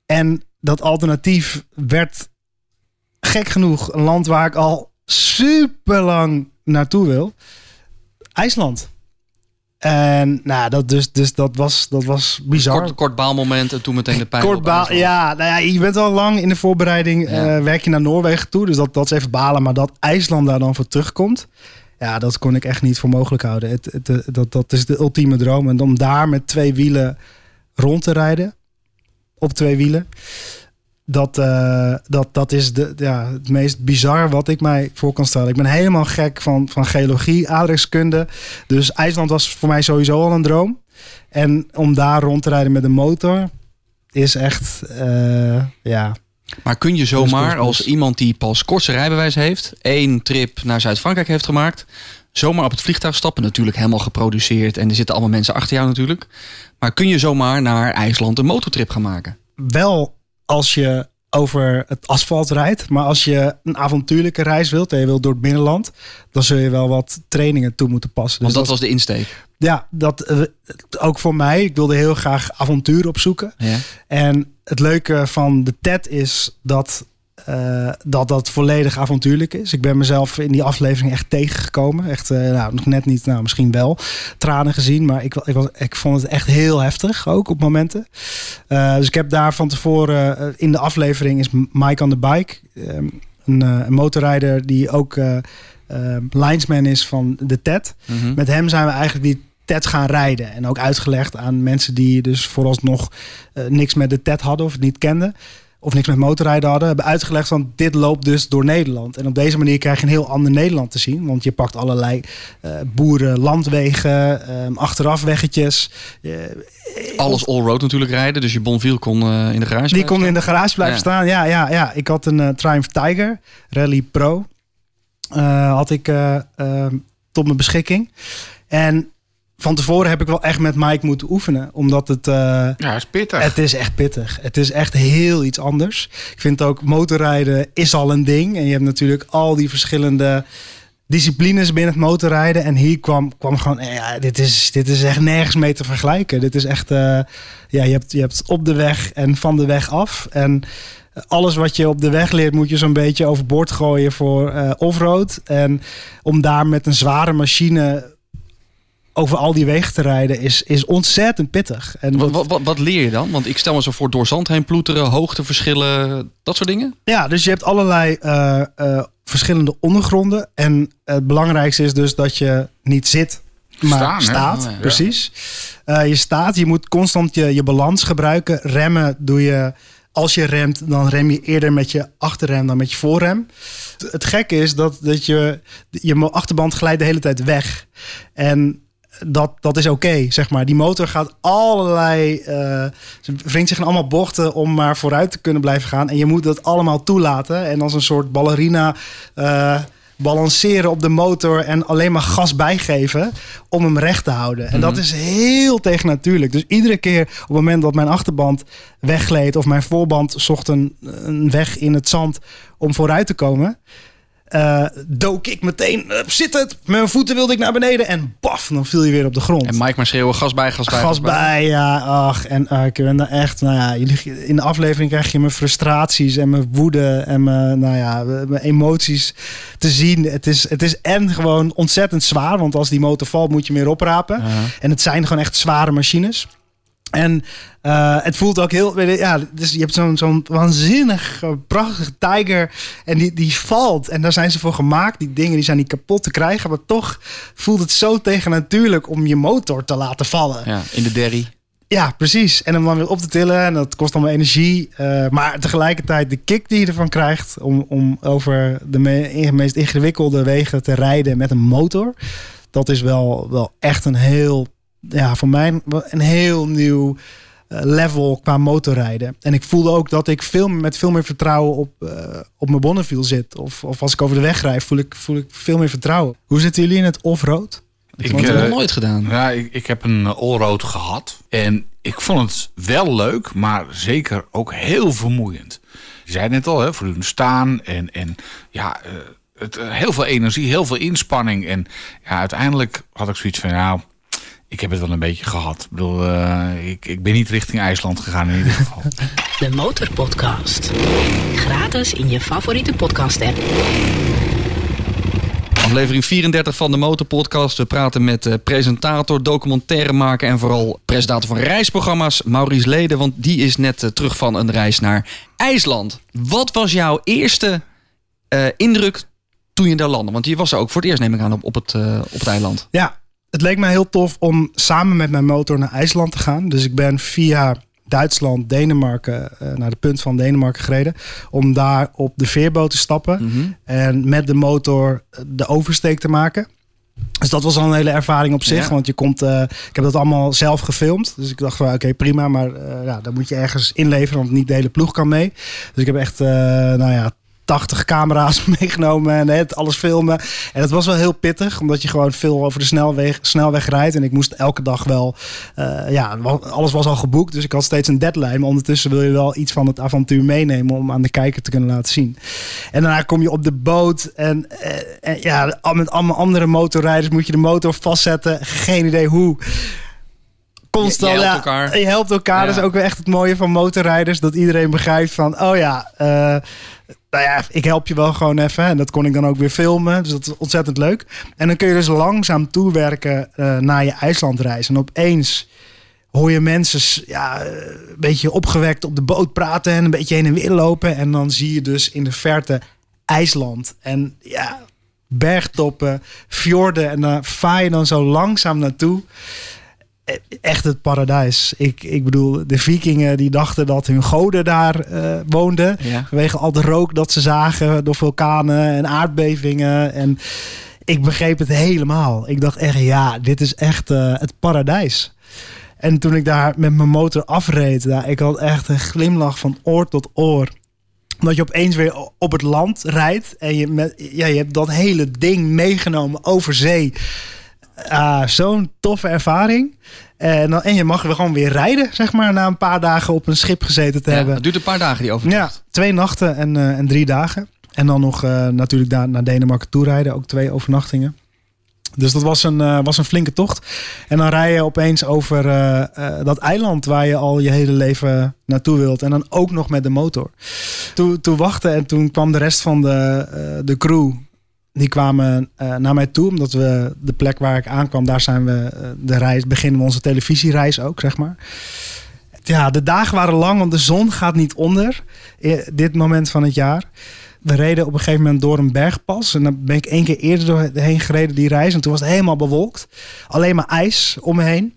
D: En dat alternatief werd gek genoeg een land waar ik al super lang naartoe wil. IJsland. En nou, dat, dus, dus dat, was, dat was bizar.
C: Kort, kort baalmoment en toen meteen de pijn.
D: Kort
C: op
D: baal, ja, nou ja, je bent al lang in de voorbereiding.
C: Ja.
D: eh, werk je naar Noorwegen toe. Dus dat, dat is even balen. Maar dat IJsland daar dan voor terugkomt. Ja, dat kon ik echt niet voor mogelijk houden. Het, het, het- dat, dat is de ultieme droom. En om daar met twee wielen rond te rijden. Op twee wielen. Dat, eh, dat, dat is de, ja, het meest bizar wat ik mij voor kan stellen. Ik ben helemaal gek van, van geologie, aardrijkskunde. Dus IJsland was voor mij sowieso al een droom. En om daar rond te rijden met een motor is echt, eh, ja.
C: Maar kun je zomaar als iemand die pas kortste rijbewijs heeft, één trip naar Zuid-Frankrijk heeft gemaakt, zomaar op het vliegtuig stappen, natuurlijk helemaal geproduceerd en er zitten allemaal mensen achter jou natuurlijk. Maar kun je zomaar naar IJsland een motortrip gaan maken?
D: Wel als je over het asfalt rijdt, maar als je een avontuurlijke reis wilt en je wilt door het binnenland, dan zul je wel wat trainingen toe moeten passen.
C: Want
D: Dus
C: dat was de insteek.
D: ja, dat eh, ook voor mij. Ik wilde heel graag avontuur opzoeken.
C: Ja.
D: En het leuke van de TED is dat, eh, dat dat volledig avontuurlijk is. Ik ben mezelf in die aflevering echt tegengekomen. Echt, eh, nou, nog net niet, nou, misschien wel tranen gezien. Maar ik, ik, was, ik vond het echt heel heftig, ook op momenten. Eh, dus ik heb daar van tevoren, in de aflevering is Mike on the Bike. eh, een, een motorrijder die ook linesman is van de TED.
C: Mhm.
D: Met hem zijn we eigenlijk die TED gaan rijden. En ook uitgelegd aan mensen die dus vooralsnog niks met de TED hadden of het niet kenden. Of niks met motorrijden hadden. Hebben uitgelegd van dit loopt dus door Nederland. En op deze manier krijg je een heel ander Nederland te zien. Want je pakt allerlei eh, boeren, landwegen, eh, achteraf weggetjes. Eh,
C: Alles all-road natuurlijk rijden, dus je Bonville kon eh, in de garage
D: die kon in de garage blijven
C: Ja.
D: staan. Ja, ja, ja. Ik had een Triumph Tiger Rally Pro. had ik eh, eh, tot mijn beschikking. En van tevoren heb ik wel echt met Mike moeten oefenen. Omdat het... eh,
B: Ja, is pittig.
D: het is echt pittig. Het is echt heel iets anders. Ik vind ook motorrijden is al een ding. En je hebt natuurlijk al die verschillende disciplines binnen het motorrijden. En hier kwam, kwam gewoon, eh, ja, dit is, dit is echt nergens mee te vergelijken. Dit is echt, eh, ja, je hebt, je hebt op de weg en van de weg af. En alles wat je op de weg leert, moet je zo'n beetje overboord gooien voor eh offroad. En om daar met een zware machine over al die wegen te rijden, is, is ontzettend pittig. En
C: Wat, wat, wat, wat leer je dan? Want ik stel me zo voor door zand heen ploeteren, hoogteverschillen, dat soort dingen.
D: Ja, dus je hebt allerlei eh, eh, verschillende ondergronden. En het belangrijkste is dus dat je niet zit, maar
B: Staan, hè?
D: staat.
C: Oh, ja.
D: Precies. Eh, je staat, je moet constant je, je balans gebruiken. Remmen doe je, als je remt, dan rem je eerder met je achterrem dan met je voorrem. Het, het gekke is dat, dat je, je achterband glijdt de hele tijd weg. En dat, dat is oké, zeg maar. Die motor gaat allerlei... eh ze wringt zich in allemaal bochten om maar vooruit te kunnen blijven gaan. En je moet dat allemaal toelaten. En als een soort ballerina eh, balanceren op de motor... en alleen maar gas bijgeven om hem recht te houden. En dat is heel tegennatuurlijk. Dus iedere keer op het moment dat mijn achterband weggleed... of mijn voorband zocht een, een weg in het zand om vooruit te komen... eh, dook ik meteen uh, zit het. Met mijn voeten wilde ik naar beneden en baf, dan viel je weer op de grond.
C: En Mike maar schreeuwen, gas bij, gas bij.
D: Gas bij, ja, ach. En uh, ik ben daar echt, nou ja, jullie- in de aflevering krijg je mijn frustraties en mijn woede en mijn, nou ja, mijn emoties te zien. Het is, het is en gewoon ontzettend zwaar, want als die motor valt moet je meer oprapen. En het zijn gewoon echt zware machines. En eh, het voelt ook heel. Ja, dus je hebt zo'n zo'n waanzinnig eh, prachtige Tiger. En die, die valt. En daar zijn ze voor gemaakt. Die dingen die zijn niet kapot te krijgen. Maar toch voelt het zo tegennatuurlijk om je motor te laten vallen. Ja,
C: Ja, in de derry.
D: precies. En hem dan weer op te tillen. En dat kost allemaal energie. Eh, maar tegelijkertijd de kick die je ervan krijgt. Om, om over de me- meest ingewikkelde wegen te rijden met een motor. Dat is wel, wel echt een heel. Ja, voor mij een heel nieuw eh, level qua motorrijden. En ik voelde ook dat ik veel, met veel meer vertrouwen op, eh, op mijn Bonneville zit. Of, of als ik over de weg rijd, voel ik, voel ik veel meer vertrouwen. Hoe zitten jullie in het off-road?
C: Ik heb het
B: eh,
C: nog nooit gedaan.
B: Ja, ik, ik heb een eh, allroad gehad. En ik vond het wel leuk, maar zeker ook heel vermoeiend. Je zei het net al, hè, voortdurend staan en, en ja, het, heel veel energie, heel veel inspanning. En ja, uiteindelijk had ik zoiets van, nou, ik heb het wel een beetje gehad. Ik bedoel, eh, ik, ik ben niet richting IJsland gegaan in ieder geval.
A: De Motorpodcast. Gratis in je favoriete podcast app.
C: Aflevering 34 van de Motorpodcast. We praten met eh, presentator, documentairemaker en vooral presentator van reisprogramma's, Maurice Leden. Want die is net eh, terug van een reis naar IJsland. Wat was jouw eerste eh, indruk toen je daar landde? Want je was er ook voor het eerst, neem ik aan, op, op, het, op het eiland.
D: Ja, het leek mij heel tof om samen met mijn motor naar IJsland te gaan. Dus ik ben via Duitsland, Denemarken, eh, naar de punt van Denemarken gereden. Om daar op de veerboot te stappen.
C: Mhm.
D: En met de motor eh, de oversteek te maken. Dus dat was al een hele ervaring op zich.
C: Ja.
D: Want je komt, eh, ik heb dat allemaal zelf gefilmd. Dus ik dacht van oké, prima. Maar eh, ja, dan moet je ergens inleveren. Want niet de hele ploeg kan mee. Dus ik heb echt, nou ja, 80 camera's meegenomen en het alles filmen. En dat was wel heel pittig, omdat je gewoon veel over de snelweg, snelweg rijdt. En ik moest elke dag wel, eh, ja, alles was al geboekt. Dus ik had steeds een deadline. Maar ondertussen wil je wel iets van het avontuur meenemen om aan de kijker te kunnen laten zien. En daarna kom je op de boot en, en ja, met allemaal andere motorrijders moet je de motor vastzetten. Geen idee hoe. Constant,
C: Je- je helpt
D: ja,
C: elkaar.
D: Je helpt elkaar.
C: Ja.
D: Dat is ook weer echt het mooie van motorrijders. Dat iedereen begrijpt van, oh ja, eh, nou ja, ik help je wel gewoon even. En dat kon ik dan ook weer filmen. Dus dat is ontzettend leuk. En dan kun je dus langzaam toewerken eh, naar je IJslandreis. En opeens hoor je mensen ja, een beetje opgewekt op de boot praten en een beetje heen en weer lopen. En dan zie je dus in de verte IJsland. En ja, bergtoppen, fjorden. En daar vaar je dan zo langzaam naartoe. E- Echt het paradijs. Ik, ik bedoel, de vikingen die dachten dat hun goden daar eh, woonden.
C: Ja.
D: Vanwege al de rook dat ze zagen door vulkanen en aardbevingen. En ik begreep het helemaal. Ik dacht echt, ja, dit is echt eh, het paradijs. En toen ik daar met mijn motor afreed, ja, ik had echt een glimlach van oor tot oor. Omdat je opeens weer op het land rijdt en je, met, ja, je hebt dat hele ding meegenomen over zee. Ah, zo'n toffe ervaring. En, dan, en je mag weer gewoon weer rijden, zeg maar, na een paar dagen op een schip gezeten te
C: Ja,
D: hebben.
C: het duurt een paar dagen die
D: Ja,
C: overtocht.
D: twee nachten en, eh, en drie dagen. En dan nog eh, natuurlijk daar naar Denemarken toe rijden. Ook twee overnachtingen. Dus dat was een, eh, was een flinke tocht. En dan rij je opeens over dat eiland waar je al je hele leven naartoe wilt. En dan ook nog met de motor. Toen, toen wachten en toen kwam de rest van de, de crew. Die kwamen eh, naar mij toe. Omdat we de plek waar ik aankwam, daar zijn we eh, de reis, beginnen we onze televisiereis ook, zeg maar. Ja, de dagen waren lang, want de zon gaat niet onder. eh, Dit moment van het jaar. We reden op een gegeven moment door een bergpas. En dan ben ik één keer eerder doorheen gereden, die reis. En toen was het helemaal bewolkt. Alleen maar ijs om me heen.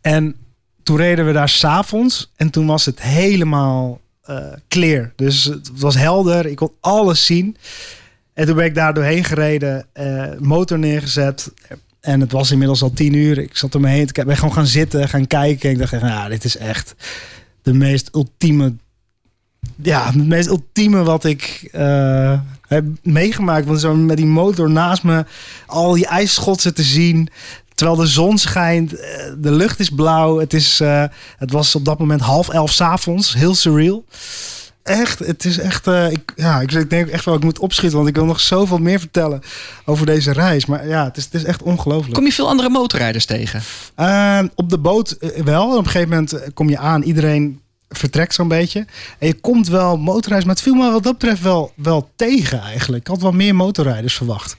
D: En toen reden we daar s'avonds. En toen was het helemaal eh, clear. Dus het was helder. Ik kon alles zien. En toen ben ik daar doorheen gereden. eh, motor neergezet. En het was inmiddels al tien uur. Ik zat om me heen. Ik ben gewoon gaan zitten, gaan kijken. En ik dacht, nou, dit is echt de meest ultieme ja, het meest ultieme wat ik eh, heb meegemaakt. Want zo met die motor naast me, al die ijsschotsen te zien. Terwijl de zon schijnt, eh, de lucht is blauw. Het, is, het was op dat moment half elf 's avonds. Heel surreal. Echt, het is echt. eh, ik, ja, ik, ik denk echt wel, ik moet opschieten. Want ik wil nog zoveel meer vertellen over deze reis. Maar ja, het is, het is echt ongelooflijk.
C: Kom je veel andere motorrijders tegen?
D: Uh, op de boot eh, wel. Op een gegeven moment eh, kom je aan. Iedereen vertrekt zo'n beetje. En je komt wel motorrijders. Maar het viel me wat dat betreft wel, wel tegen eigenlijk. Ik had wel meer motorrijders verwacht.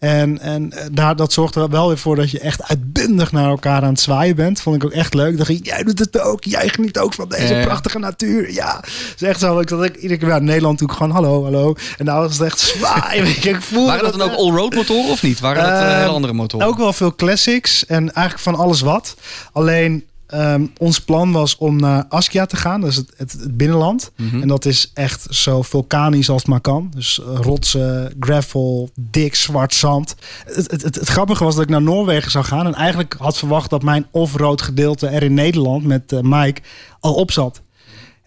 D: En, en eh, daar, dat zorgt er wel weer voor dat je echt uitbundig naar elkaar aan het zwaaien bent. Vond ik ook echt leuk. Dacht ik, jij doet het ook. Jij geniet ook van deze
C: Ja.
D: prachtige natuur. Ja, het is echt zo. Ik dat ik iedere keer naar Nederland toe gewoon hallo, hallo. En nou was het echt zwaaien. ik voel
C: Waren dat dan ook all-road motoren of niet? Waren dat eh,
D: Ehm,
C: hele andere motoren?
D: ook wel veel classics en eigenlijk van alles wat. Alleen ehm, ons plan was om naar Askia te gaan, dus het, het, het binnenland.
C: Mhm.
D: En dat is echt zo vulkanisch als het maar kan. Dus eh, rotsen, gravel, dik zwart zand. Het, het, grappige was dat ik naar Noorwegen zou gaan. En eigenlijk had verwacht dat mijn off-road gedeelte er in Nederland met eh, Mike al op zat.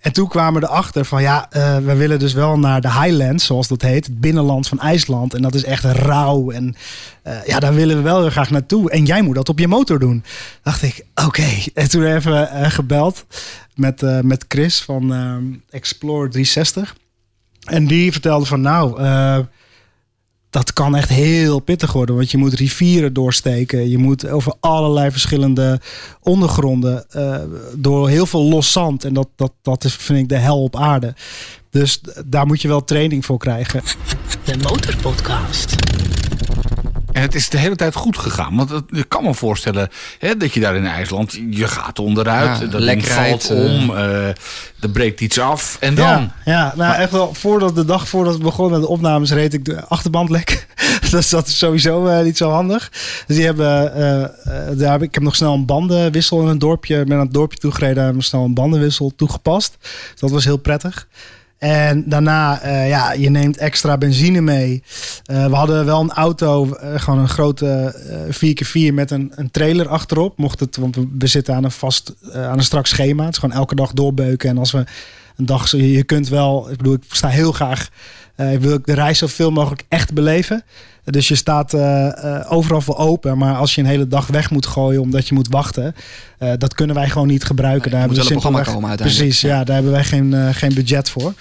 D: En toen kwamen we erachter van ja, eh, we willen dus wel naar de Highlands, zoals dat heet. Het binnenland van IJsland. En dat is echt rauw. En eh, ja, daar willen we wel heel graag naartoe. En jij moet dat op je motor doen. Dacht ik, oké. En toen even eh, gebeld met, met Chris van eh, Explore 360. En die vertelde van nou, dat kan echt heel pittig worden. Want je moet rivieren doorsteken. Je moet over allerlei verschillende ondergronden. eh, door heel veel los zand. En dat, dat, dat is, vind ik, de hel op aarde. Dus daar moet je wel training voor krijgen.
A: De Motorpodcast.
B: En het is de hele tijd goed gegaan. Want het, ik kan me voorstellen hè, dat je daar in IJsland, je gaat onderuit,
C: Ja,
B: dat ding valt om, eh, er breekt iets af. En dan?
D: Ja, ja nou echt wel. Voordat de dag voordat we begonnen met de opnames, reed ik de achterband lek. dus dat is sowieso eh, niet zo handig. Dus die hebben, daar heb ik, ik heb nog snel een bandenwissel in een dorpje. Ik ben naar het dorpje toegereden en snel een bandenwissel toegepast. Dus dat was heel prettig. En daarna, eh, ja, je neemt extra benzine mee. Eh, we hadden wel een auto, eh, gewoon een grote eh 4x4 met een, een trailer achterop. Mocht het, want we, zitten aan een vast, eh, aan een strak schema. Het is gewoon elke dag doorbeuken. En als we een dag, je kunt wel, ik bedoel, ik sta heel graag, eh, ik wil de reis zoveel mogelijk echt beleven. Dus je staat eh, eh, overal voor open. Maar als je een hele dag weg moet gooien omdat je moet wachten, eh, dat kunnen wij gewoon niet gebruiken. Daar hebben we
C: programma komen uiteindelijk.
D: Precies, ja, daar hebben wij geen, geen budget voor.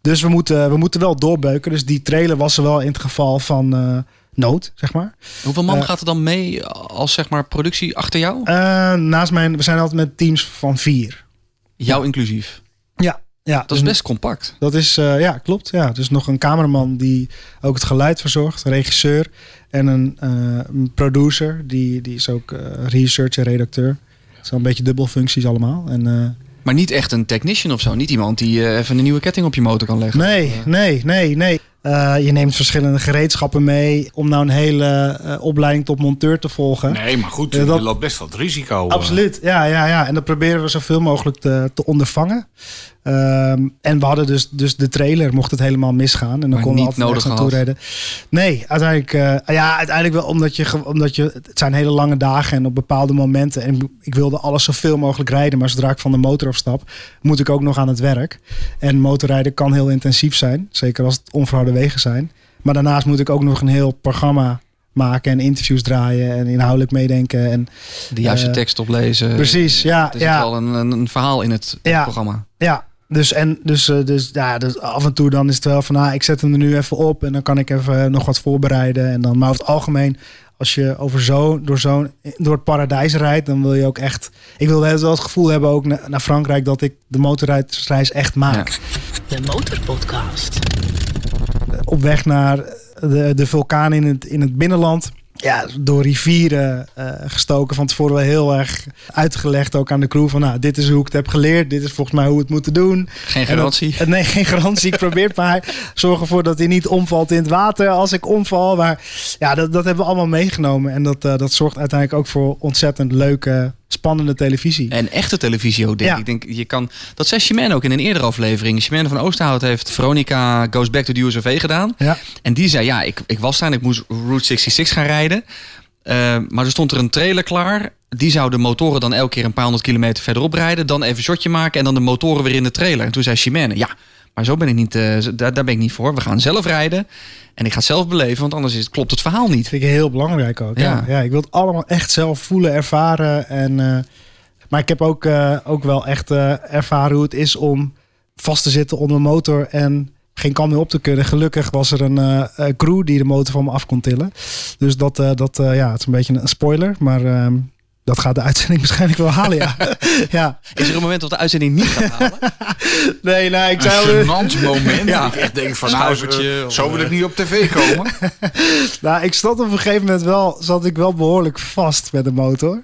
D: Dus we moeten, we moeten wel doorbeuken. Dus die trailer was er wel in het geval van nood, zeg maar.
C: Hoeveel man gaat er dan mee als zeg maar productie achter jou?
D: Naast mijn, we zijn altijd met teams van vier.
C: Jou inclusief.
D: Ja,
C: Dat is best compact.
D: Dat is, eh, ja, klopt. Ja. Dus nog een cameraman die ook het geluid verzorgt, een regisseur en een, eh, een producer, die, die is ook eh, research en redacteur. Zo een beetje dubbelfuncties allemaal. En, eh,
C: Maar niet echt een technician of zo. Niet iemand die eh, even een nieuwe ketting op je motor kan leggen.
D: nee,
C: eh,
D: nee, nee, nee. Eh, je neemt verschillende gereedschappen mee om nou een hele eh, opleiding tot monteur te volgen.
B: Nee, maar goed,
D: Ja, dat-
B: je loopt best wat risico. eh.
D: Absoluut, ja, ja, ja. En dat proberen we zoveel mogelijk te, te ondervangen. Ehm, en we hadden dus, dus de trailer, mocht het helemaal misgaan. En dan konden we altijd
C: nodig
D: naartoe rijden. Nee, uiteindelijk, eh, ja, uiteindelijk wel omdat je, omdat je... Het zijn hele lange dagen en op bepaalde momenten. En ik wilde alles zoveel mogelijk rijden. Maar zodra ik van de motor afstap, moet ik ook nog aan het werk. En motorrijden kan heel intensief zijn. Zeker als het onverharde wegen zijn. Maar daarnaast moet ik ook nog een heel programma maken en interviews draaien en inhoudelijk meedenken. En,
C: De juiste
D: Eh,
C: tekst oplezen.
D: precies, ja.
C: Er zit
D: ja.
C: wel een, een, een verhaal in het
D: Ja.
C: programma.
D: Ja, dus, en, dus, eh, dus, ja, dus af en toe dan is het wel van, ah, ik zet hem er nu even op en dan kan ik even nog wat voorbereiden. En dan, maar over het algemeen, als je over zo, door, zo'n door het paradijs rijdt, dan wil je ook echt, ik wil wel het gevoel hebben ook na- naar Frankrijk dat ik de motorrijdreis echt maak.
A: De Motorpodcast.
D: Op weg naar de, de vulkaan in het, in het binnenland. Ja, door rivieren eh, gestoken. Van tevoren wel heel erg uitgelegd ook aan de crew. Van nou, dit is hoe ik het heb geleerd. Dit is volgens mij hoe we het moeten doen.
C: Geen
D: dat-
C: garantie.
D: nee, geen garantie. Ik probeer het maar. Zorg ervoor dat hij niet omvalt in het water als ik omval. Maar ja, dat, dat hebben we allemaal meegenomen. En dat, eh, dat zorgt uiteindelijk ook voor ontzettend leuke, spannende televisie.
C: En echte televisie ook, denk
D: Ja.
C: ik. denk, je kan, dat zei Chimène ook in een eerdere aflevering. Chimène van Oosterhout heeft Veronica Goes Back to the USOV gedaan.
D: Ja.
C: En die zei, ja, ik, ik was daar en ik moest Route 66 gaan rijden. Eh, maar er stond er een trailer klaar. Die zou de motoren dan elke keer een paar honderd kilometer verderop rijden. Dan even een shotje maken en dan de motoren weer in de trailer. En toen zei Chimène, ja, maar zo ben ik niet, zo- daar, daar ben ik niet voor. We gaan zelf rijden en ik ga het zelf beleven, want anders is, klopt het verhaal niet.
D: vind ik heel belangrijk ook. Ja.
C: Ja.
D: Ja, ik wil het allemaal echt zelf voelen, ervaren. En, eh, maar ik heb ook, eh, ook wel echt ervaren hoe het is om vast te zitten onder een motor en geen kant meer op te kunnen. Gelukkig was er een crew die de motor van me af kon tillen. Dus dat, dat ja, het is een beetje een spoiler, maar ehm, dat gaat de uitzending waarschijnlijk wel halen, ja. ja.
C: Is er een moment dat de uitzending niet gaat halen?
D: Nee, nou, ik
B: Een
D: zou...
B: gênant moment.
C: Ja.
B: Ik echt denk van, nou, zo, wil ik niet op tv komen.
D: Nou, ik stond op een gegeven moment wel, zat ik wel behoorlijk vast met de motor.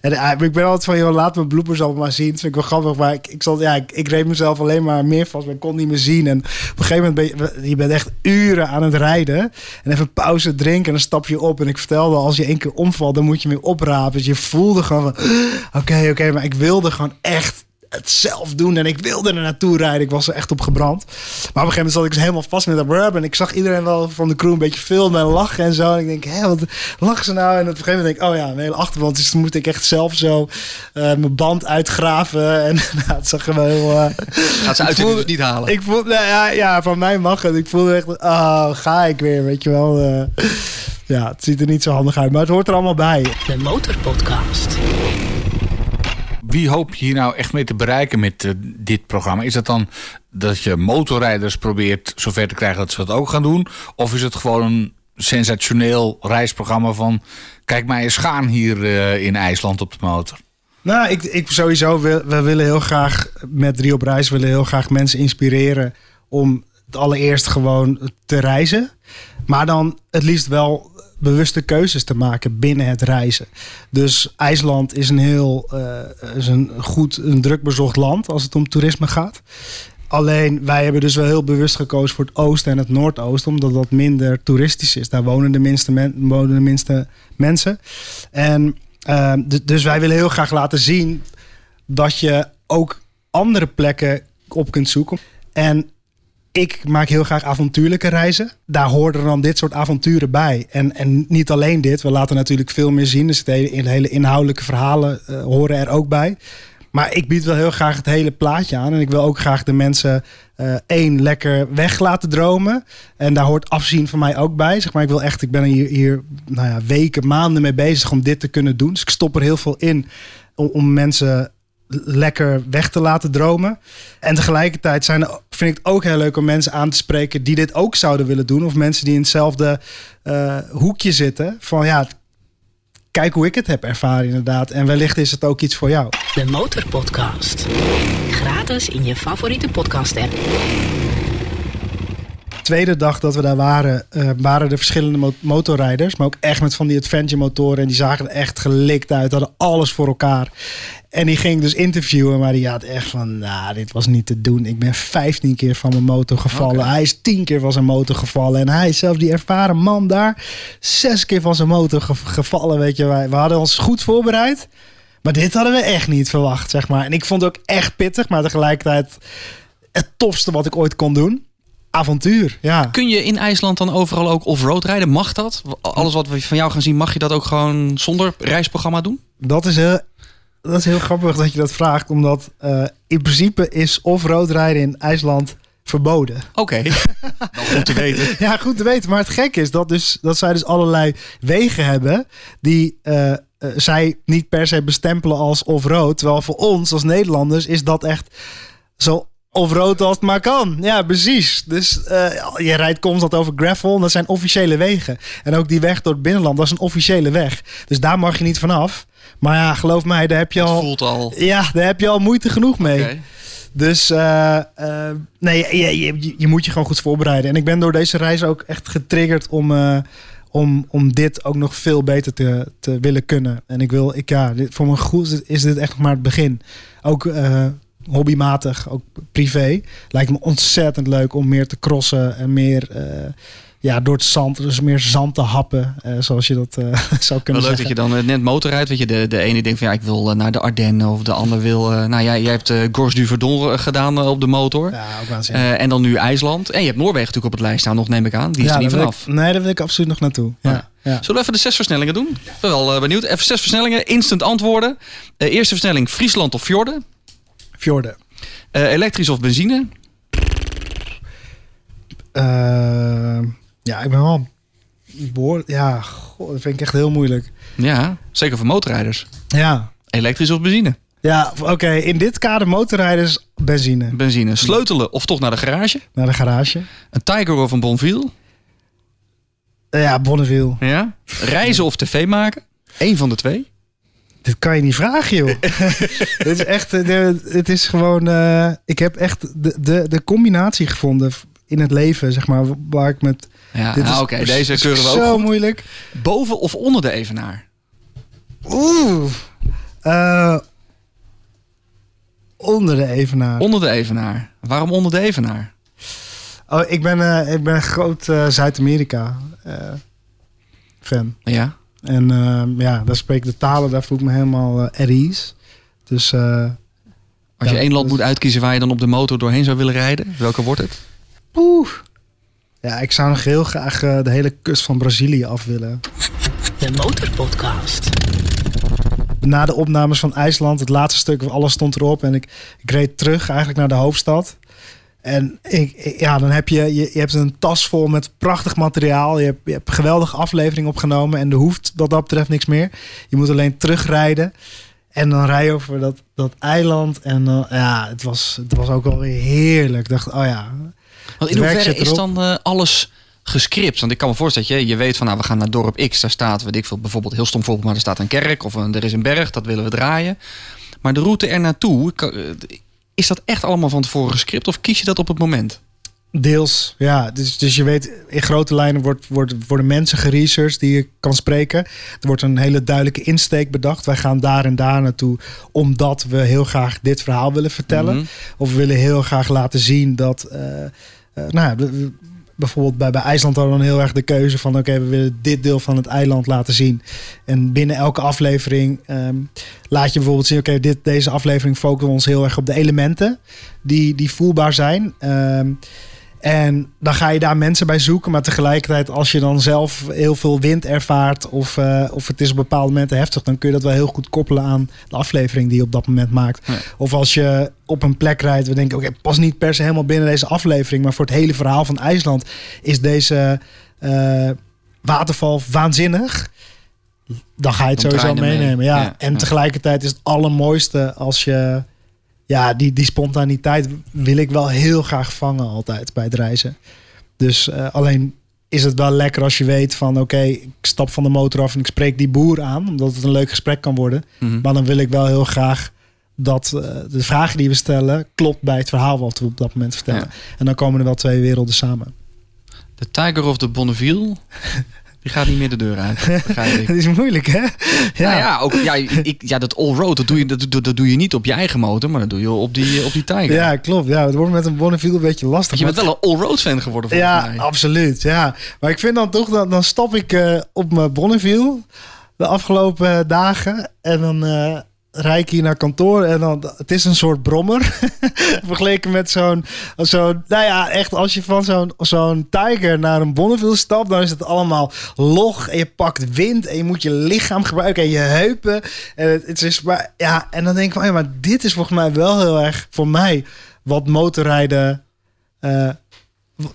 D: En eh, ik ben altijd van, joh, laat mijn bloepers allemaal maar zien. Dat vind ik wel grappig, maar ik, ik, zat, ja, ik, ik reed mezelf alleen maar meer vast, maar ik kon niet meer zien. En op een gegeven moment ben je, je bent echt uren aan het rijden. En even pauze drinken en dan stap je op. En ik vertelde, als je één keer omvalt, dan moet je weer oprapen. Dus je voelde gewoon van, oké, oké, maar ik wilde gewoon echt het zelf doen en ik wilde er naartoe rijden. Ik was er echt op gebrand. Maar op een gegeven moment zat ik dus helemaal vast met dat brab en ik zag iedereen wel van de crew een beetje filmen en lachen en zo. En ik denk, hé, wat lachen ze nou? En op een gegeven moment denk ik, oh ja, een hele achterwand. Dus toen moest ik echt zelf zo eh, mijn band uitgraven en nou, het zag er wel heel... eh,
C: Gaat ze
D: Ik
C: uitzending
D: voelde-
C: dus niet halen.
D: ik voelde, nou ja, ja, van mij mag het. Ik voelde echt, oh, ga ik weer, weet je wel. eh. ja, het ziet er niet zo handig uit, maar het hoort er allemaal bij.
A: De Motorpodcast.
B: Wie hoop je hier nou echt mee te bereiken met eh, dit programma? Is dat dan dat je motorrijders probeert zover te krijgen dat ze dat ook gaan doen? Of is het gewoon een sensationeel reisprogramma van... kijk mij eens gaan hier eh, in IJsland op de motor?
D: Nou, ik, ik sowieso, we willen heel graag met Rio op Reis willen heel graag mensen inspireren om het allereerst gewoon te reizen. Maar dan het liefst wel bewuste keuzes te maken binnen het reizen. Dus IJsland is een heel eh, is een goed, een druk bezocht land als het om toerisme gaat. Alleen wij hebben dus wel heel bewust gekozen voor het oosten en het noordoosten, omdat dat minder toeristisch is. Daar wonen de minste, wonen de minste mensen. En d- dus wij willen heel graag laten zien dat je ook andere plekken op kunt zoeken. En ik maak heel graag avontuurlijke reizen. Daar horen dan dit soort avonturen bij. En, en niet alleen dit, we laten natuurlijk veel meer zien. Dus hele, hele inhoudelijke verhalen eh, horen er ook bij. Maar ik bied wel heel graag het hele plaatje aan. En ik wil ook graag de mensen eh, één lekker weg laten dromen. En daar hoort afzien van mij ook bij. Zeg maar, ik wil echt, ik ben hier, hier nou ja, weken, maanden mee bezig om dit te kunnen doen. Dus ik stop er heel veel in om, om mensen lekker weg te laten dromen. En tegelijkertijd zijn vind ik het ook heel leuk om mensen aan te spreken die dit ook zouden willen doen. Of mensen die in hetzelfde eh, hoekje zitten. Van ja, kijk hoe ik het heb ervaren inderdaad. En wellicht is het ook iets voor jou.
A: De Motorpodcast. Gratis in je favoriete podcast app.
D: Tweede dag dat we daar waren, eh, waren er verschillende mo- motorrijders. Maar ook echt met van die adventure motoren. En die zagen er echt gelikt uit. Hadden alles voor elkaar. En die ging dus interviewen. Maar die had echt van, nou, dit was niet te doen. Ik ben 15 keer van mijn motor gevallen. Hij is 10 keer van zijn motor gevallen. En hij is zelfs die ervaren man daar. Zes keer van zijn motor ge- gevallen, weet je. Wij- We hadden ons goed voorbereid. Maar dit hadden we echt niet verwacht, zeg maar. En ik vond het ook echt pittig. Maar tegelijkertijd het tofste wat ik ooit kon doen. Avontuur, ja.
C: Kun je in IJsland dan overal ook off-road rijden? Mag dat? Alles wat we van jou gaan zien, mag je dat ook gewoon zonder reisprogramma doen?
D: Dat is heel, dat is heel grappig dat je dat vraagt. Omdat eh, in principe is off-road rijden in IJsland
C: verboden. Oké, wel goed te weten.
D: ja, goed te weten. Maar het gekke is dat, dus, dat zij dus allerlei wegen hebben die uh, zij niet per se bestempelen als of rood. Terwijl voor ons als Nederlanders is dat echt zo of rood als het maar kan. Ja, precies. Dus uh, je rijdt constant over gravel. En dat zijn officiële wegen. En ook die weg door het binnenland, dat is een officiële weg. Dus daar mag je niet vanaf. Maar ja, geloof mij, daar heb je al...
C: voelt al...
D: Ja, daar heb je al moeite genoeg mee. Dus uh, uh, nee, je, je, je, moet je gewoon goed voorbereiden. En ik ben door deze reis ook echt getriggerd om, uh, om, om dit ook nog veel beter te, te willen kunnen. En ik wil, ik, ja, dit, voor mijn goed is dit echt maar het begin. Ook hobbymatig, ook privé. Lijkt me ontzettend leuk om meer te crossen en meer ja, door het zand, dus meer zand te happen, uh, zoals je dat uh, zou kunnen
C: Wel leuk
D: zeggen.
C: dat je dan uh, net motorrijdt, weet je, de, de ene denkt van ja, ik wil naar de Ardennen of de ander wil, nou ja, jij hebt Gors du Verdon gedaan op de motor.
D: Ja, ook waanzinnig.
C: en dan nu IJsland. En je hebt Noorwegen natuurlijk op het lijst staan nog, neem ik aan. Die is
D: ja,
C: er niet vanaf.
D: Ik, nee, daar wil ik absoluut nog naartoe. Ja. ja.
C: Zullen we even de zes versnellingen doen? Ik ben wel benieuwd. Even zes versnellingen, instant antwoorden. eerste versnelling, Friesland of Fjorden?
D: Fjorden.
C: elektrisch of benzine?
D: Ja, ik ben wel. Boor, ja, goh, dat vind ik echt heel moeilijk.
C: Ja, zeker voor motorrijders.
D: Ja.
C: Elektrisch of benzine?
D: Ja, oké. In dit kader motorrijders benzine.
C: Benzine. Sleutelen of toch naar de garage?
D: Naar de garage.
C: Een Tiger of een Bonville?
D: Ja, Bonneville.
C: Ja. Reizen of tv maken? Eén van de twee.
D: Dit kan je niet vragen, joh. Het is echt, het is gewoon, uh, ik heb echt de, de, de combinatie gevonden in het leven, zeg maar, waar ik met
C: ja, nou, oké, deze keuren we ook.
D: Zo moeilijk.
C: Boven of onder de evenaar?
D: Oeh. Uh, onder de evenaar.
C: Onder de evenaar. Waarom onder de evenaar?
D: Oh, ik ben, uh, ik ben een groot uh, Zuid-Amerika fan.
C: Ja.
D: En ja, daar spreek ik de talen, daar voel ik me helemaal at ease. Dus.
C: Als je één land dus... moet uitkiezen waar je dan op de motor doorheen zou willen rijden, welke wordt het?
D: Oeh. Ja, ik zou nog heel graag uh, de hele kust van Brazilië af willen.
A: De Motorpodcast.
D: Na de opnames van IJsland, het laatste stuk, alles stond erop. En ik, ik reed terug eigenlijk naar de hoofdstad. En ik, ja, dan heb je, je, je hebt een tas vol met prachtig materiaal. Je hebt, je hebt een geweldige aflevering opgenomen. En er hoeft wat dat betreft niks meer. Je moet alleen terugrijden. En dan rij je over dat, dat eiland. En uh, ja, het was, het was ook wel weer heerlijk. Ik dacht, oh ja,
C: want in hoeverre is dan uh, alles gescript? Want ik kan me voorstellen dat je, je weet van nou, we gaan naar dorp X, daar staat, weet ik veel, bijvoorbeeld heel stom voorbeeld, maar er staat een kerk of een, er is een berg, dat willen we draaien. Maar de route er naartoe, is dat echt allemaal van tevoren gescript of kies je dat op het moment?
D: Deels, ja. Dus, dus je weet, in grote lijnen wordt, wordt, worden mensen geresearched die je kan spreken. Er wordt een hele duidelijke insteek bedacht. Wij gaan daar en daar naartoe omdat we heel graag dit verhaal willen vertellen. Mm -hmm. Of we willen heel graag laten zien dat... Uh, uh, nou ja, bijvoorbeeld bij, bij IJsland hadden we dan heel erg de keuze van... oké, we willen dit deel van het eiland laten zien. En binnen elke aflevering um, laat je bijvoorbeeld zien... oké, dit deze aflevering focussen we ons heel erg op de elementen... die, die voelbaar zijn... Um, en dan ga je daar mensen bij zoeken. Maar tegelijkertijd, als je dan zelf heel veel wind ervaart. of, uh, of het is op bepaalde momenten heftig. dan kun je dat wel heel goed koppelen aan de aflevering die je op dat moment maakt.
C: Ja.
D: Of als je op een plek rijdt. we denken, oké, okay, pas niet per se helemaal binnen deze aflevering. maar voor het hele verhaal van IJsland is deze uh, waterval waanzinnig. Dan ga je het
C: Dan
D: sowieso meenemen.
C: mee.
D: Ja.
C: Ja,
D: En
C: ja.
D: tegelijkertijd is het allermooiste als je ja, die, die spontaniteit wil ik wel heel graag vangen altijd bij het reizen. Dus uh, alleen is het wel lekker als je weet van oké, okay, ik stap van de motor af en ik spreek die boer aan, omdat het een leuk gesprek kan worden.
C: Mhm.
D: Maar dan wil ik wel heel graag dat uh, de vragen die we stellen klopt bij het verhaal wat we op dat moment vertellen.
C: Ja.
D: En dan komen er wel twee werelden samen.
C: De Tiger of de Bonneville, die gaat niet meer de deur uit.
D: Dat is moeilijk hè?
C: Ja, ja, ook, ja, ik, ja dat all-road, dat, doe je, dat, dat, dat doe je niet op je eigen motor, maar dat doe je op die, op die Tiger.
D: Ja, klopt. Ja, het wordt met een Bonneville een beetje lastig.
C: Je bent wel een all-road fan geworden volgens
D: Ja,
C: mij.
D: absoluut. Ja. Maar ik vind dan toch, dan, dan stap ik eh, op mijn Bonneville de afgelopen dagen. En dan eh rijd ik hier naar kantoor. En dan, het is een soort brommer. Vergeleken met zo'n, zo'n, nou ja, echt als je van zo'n, zo'n Tiger naar een Bonneville stapt. Dan is het allemaal log. En je pakt wind. En je moet je lichaam gebruiken. En je heupen. En het, is maar, ja. En dan denk ik van, ja, maar dit is volgens mij wel heel erg voor mij wat motorrijden eh,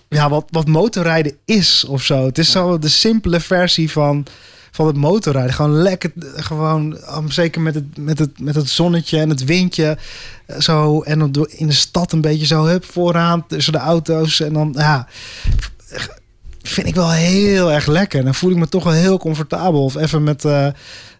D: ja, wat, wat motorrijden is of zo. Het is zo de simpele versie van, van het motorrijden. Gewoon lekker, gewoon, um, zeker met het, met, het, met het zonnetje en het windje. eh, Zo, en dan in de stad een beetje zo, hup, vooraan tussen de auto's. En dan, ja, vind ik wel heel erg lekker. Dan voel ik me toch wel heel comfortabel. Of even met... eh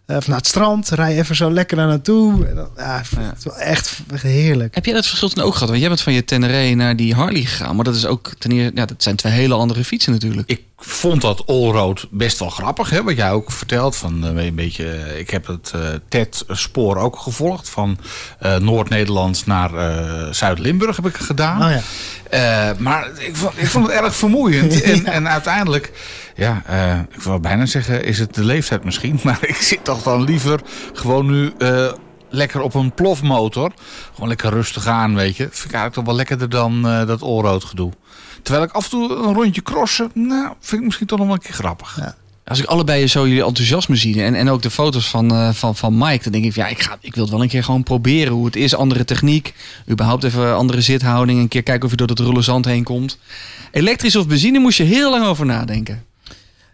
D: even naar het strand, rij even zo lekker daar naartoe. En dan, ja, het wel echt, echt heerlijk.
C: Heb jij dat verschil toen ook gehad? Want jij bent van je Tenere naar die Harley gegaan. Maar dat is ook ten eerste, ja, dat zijn twee hele andere fietsen natuurlijk.
B: Ik vond dat allroad best wel grappig, hè, wat jij ook vertelt. Van, eh, een beetje, eh, ik heb het eh TED-spoor ook gevolgd. Van eh, Noord-Nederland naar eh, Zuid-Limburg heb ik gedaan.
D: Oh ja.
B: Eh, maar ik vond, ik vond het erg vermoeiend. En, en uiteindelijk, ja, eh, ik wil bijna zeggen, is het de leeftijd misschien. Maar ik zit toch dan liever gewoon nu eh, lekker op een plofmotor. Gewoon lekker rustig aan, weet je. Vind ik eigenlijk toch wel lekkerder dan eh, dat allroad gedoe. Terwijl ik af en toe een rondje crossen, nou, vind ik misschien toch nog wel een keer grappig.
D: Ja.
C: Als ik allebei zo jullie enthousiasme zie en, en ook de foto's van, van, van Mike, dan denk ik, ja, ik, ga, ik wil het wel een keer gewoon proberen hoe het is. Andere techniek, überhaupt even andere zithouding. Een keer kijken of je door het rulle zand heen komt. Elektrisch of benzine moest je heel lang over nadenken.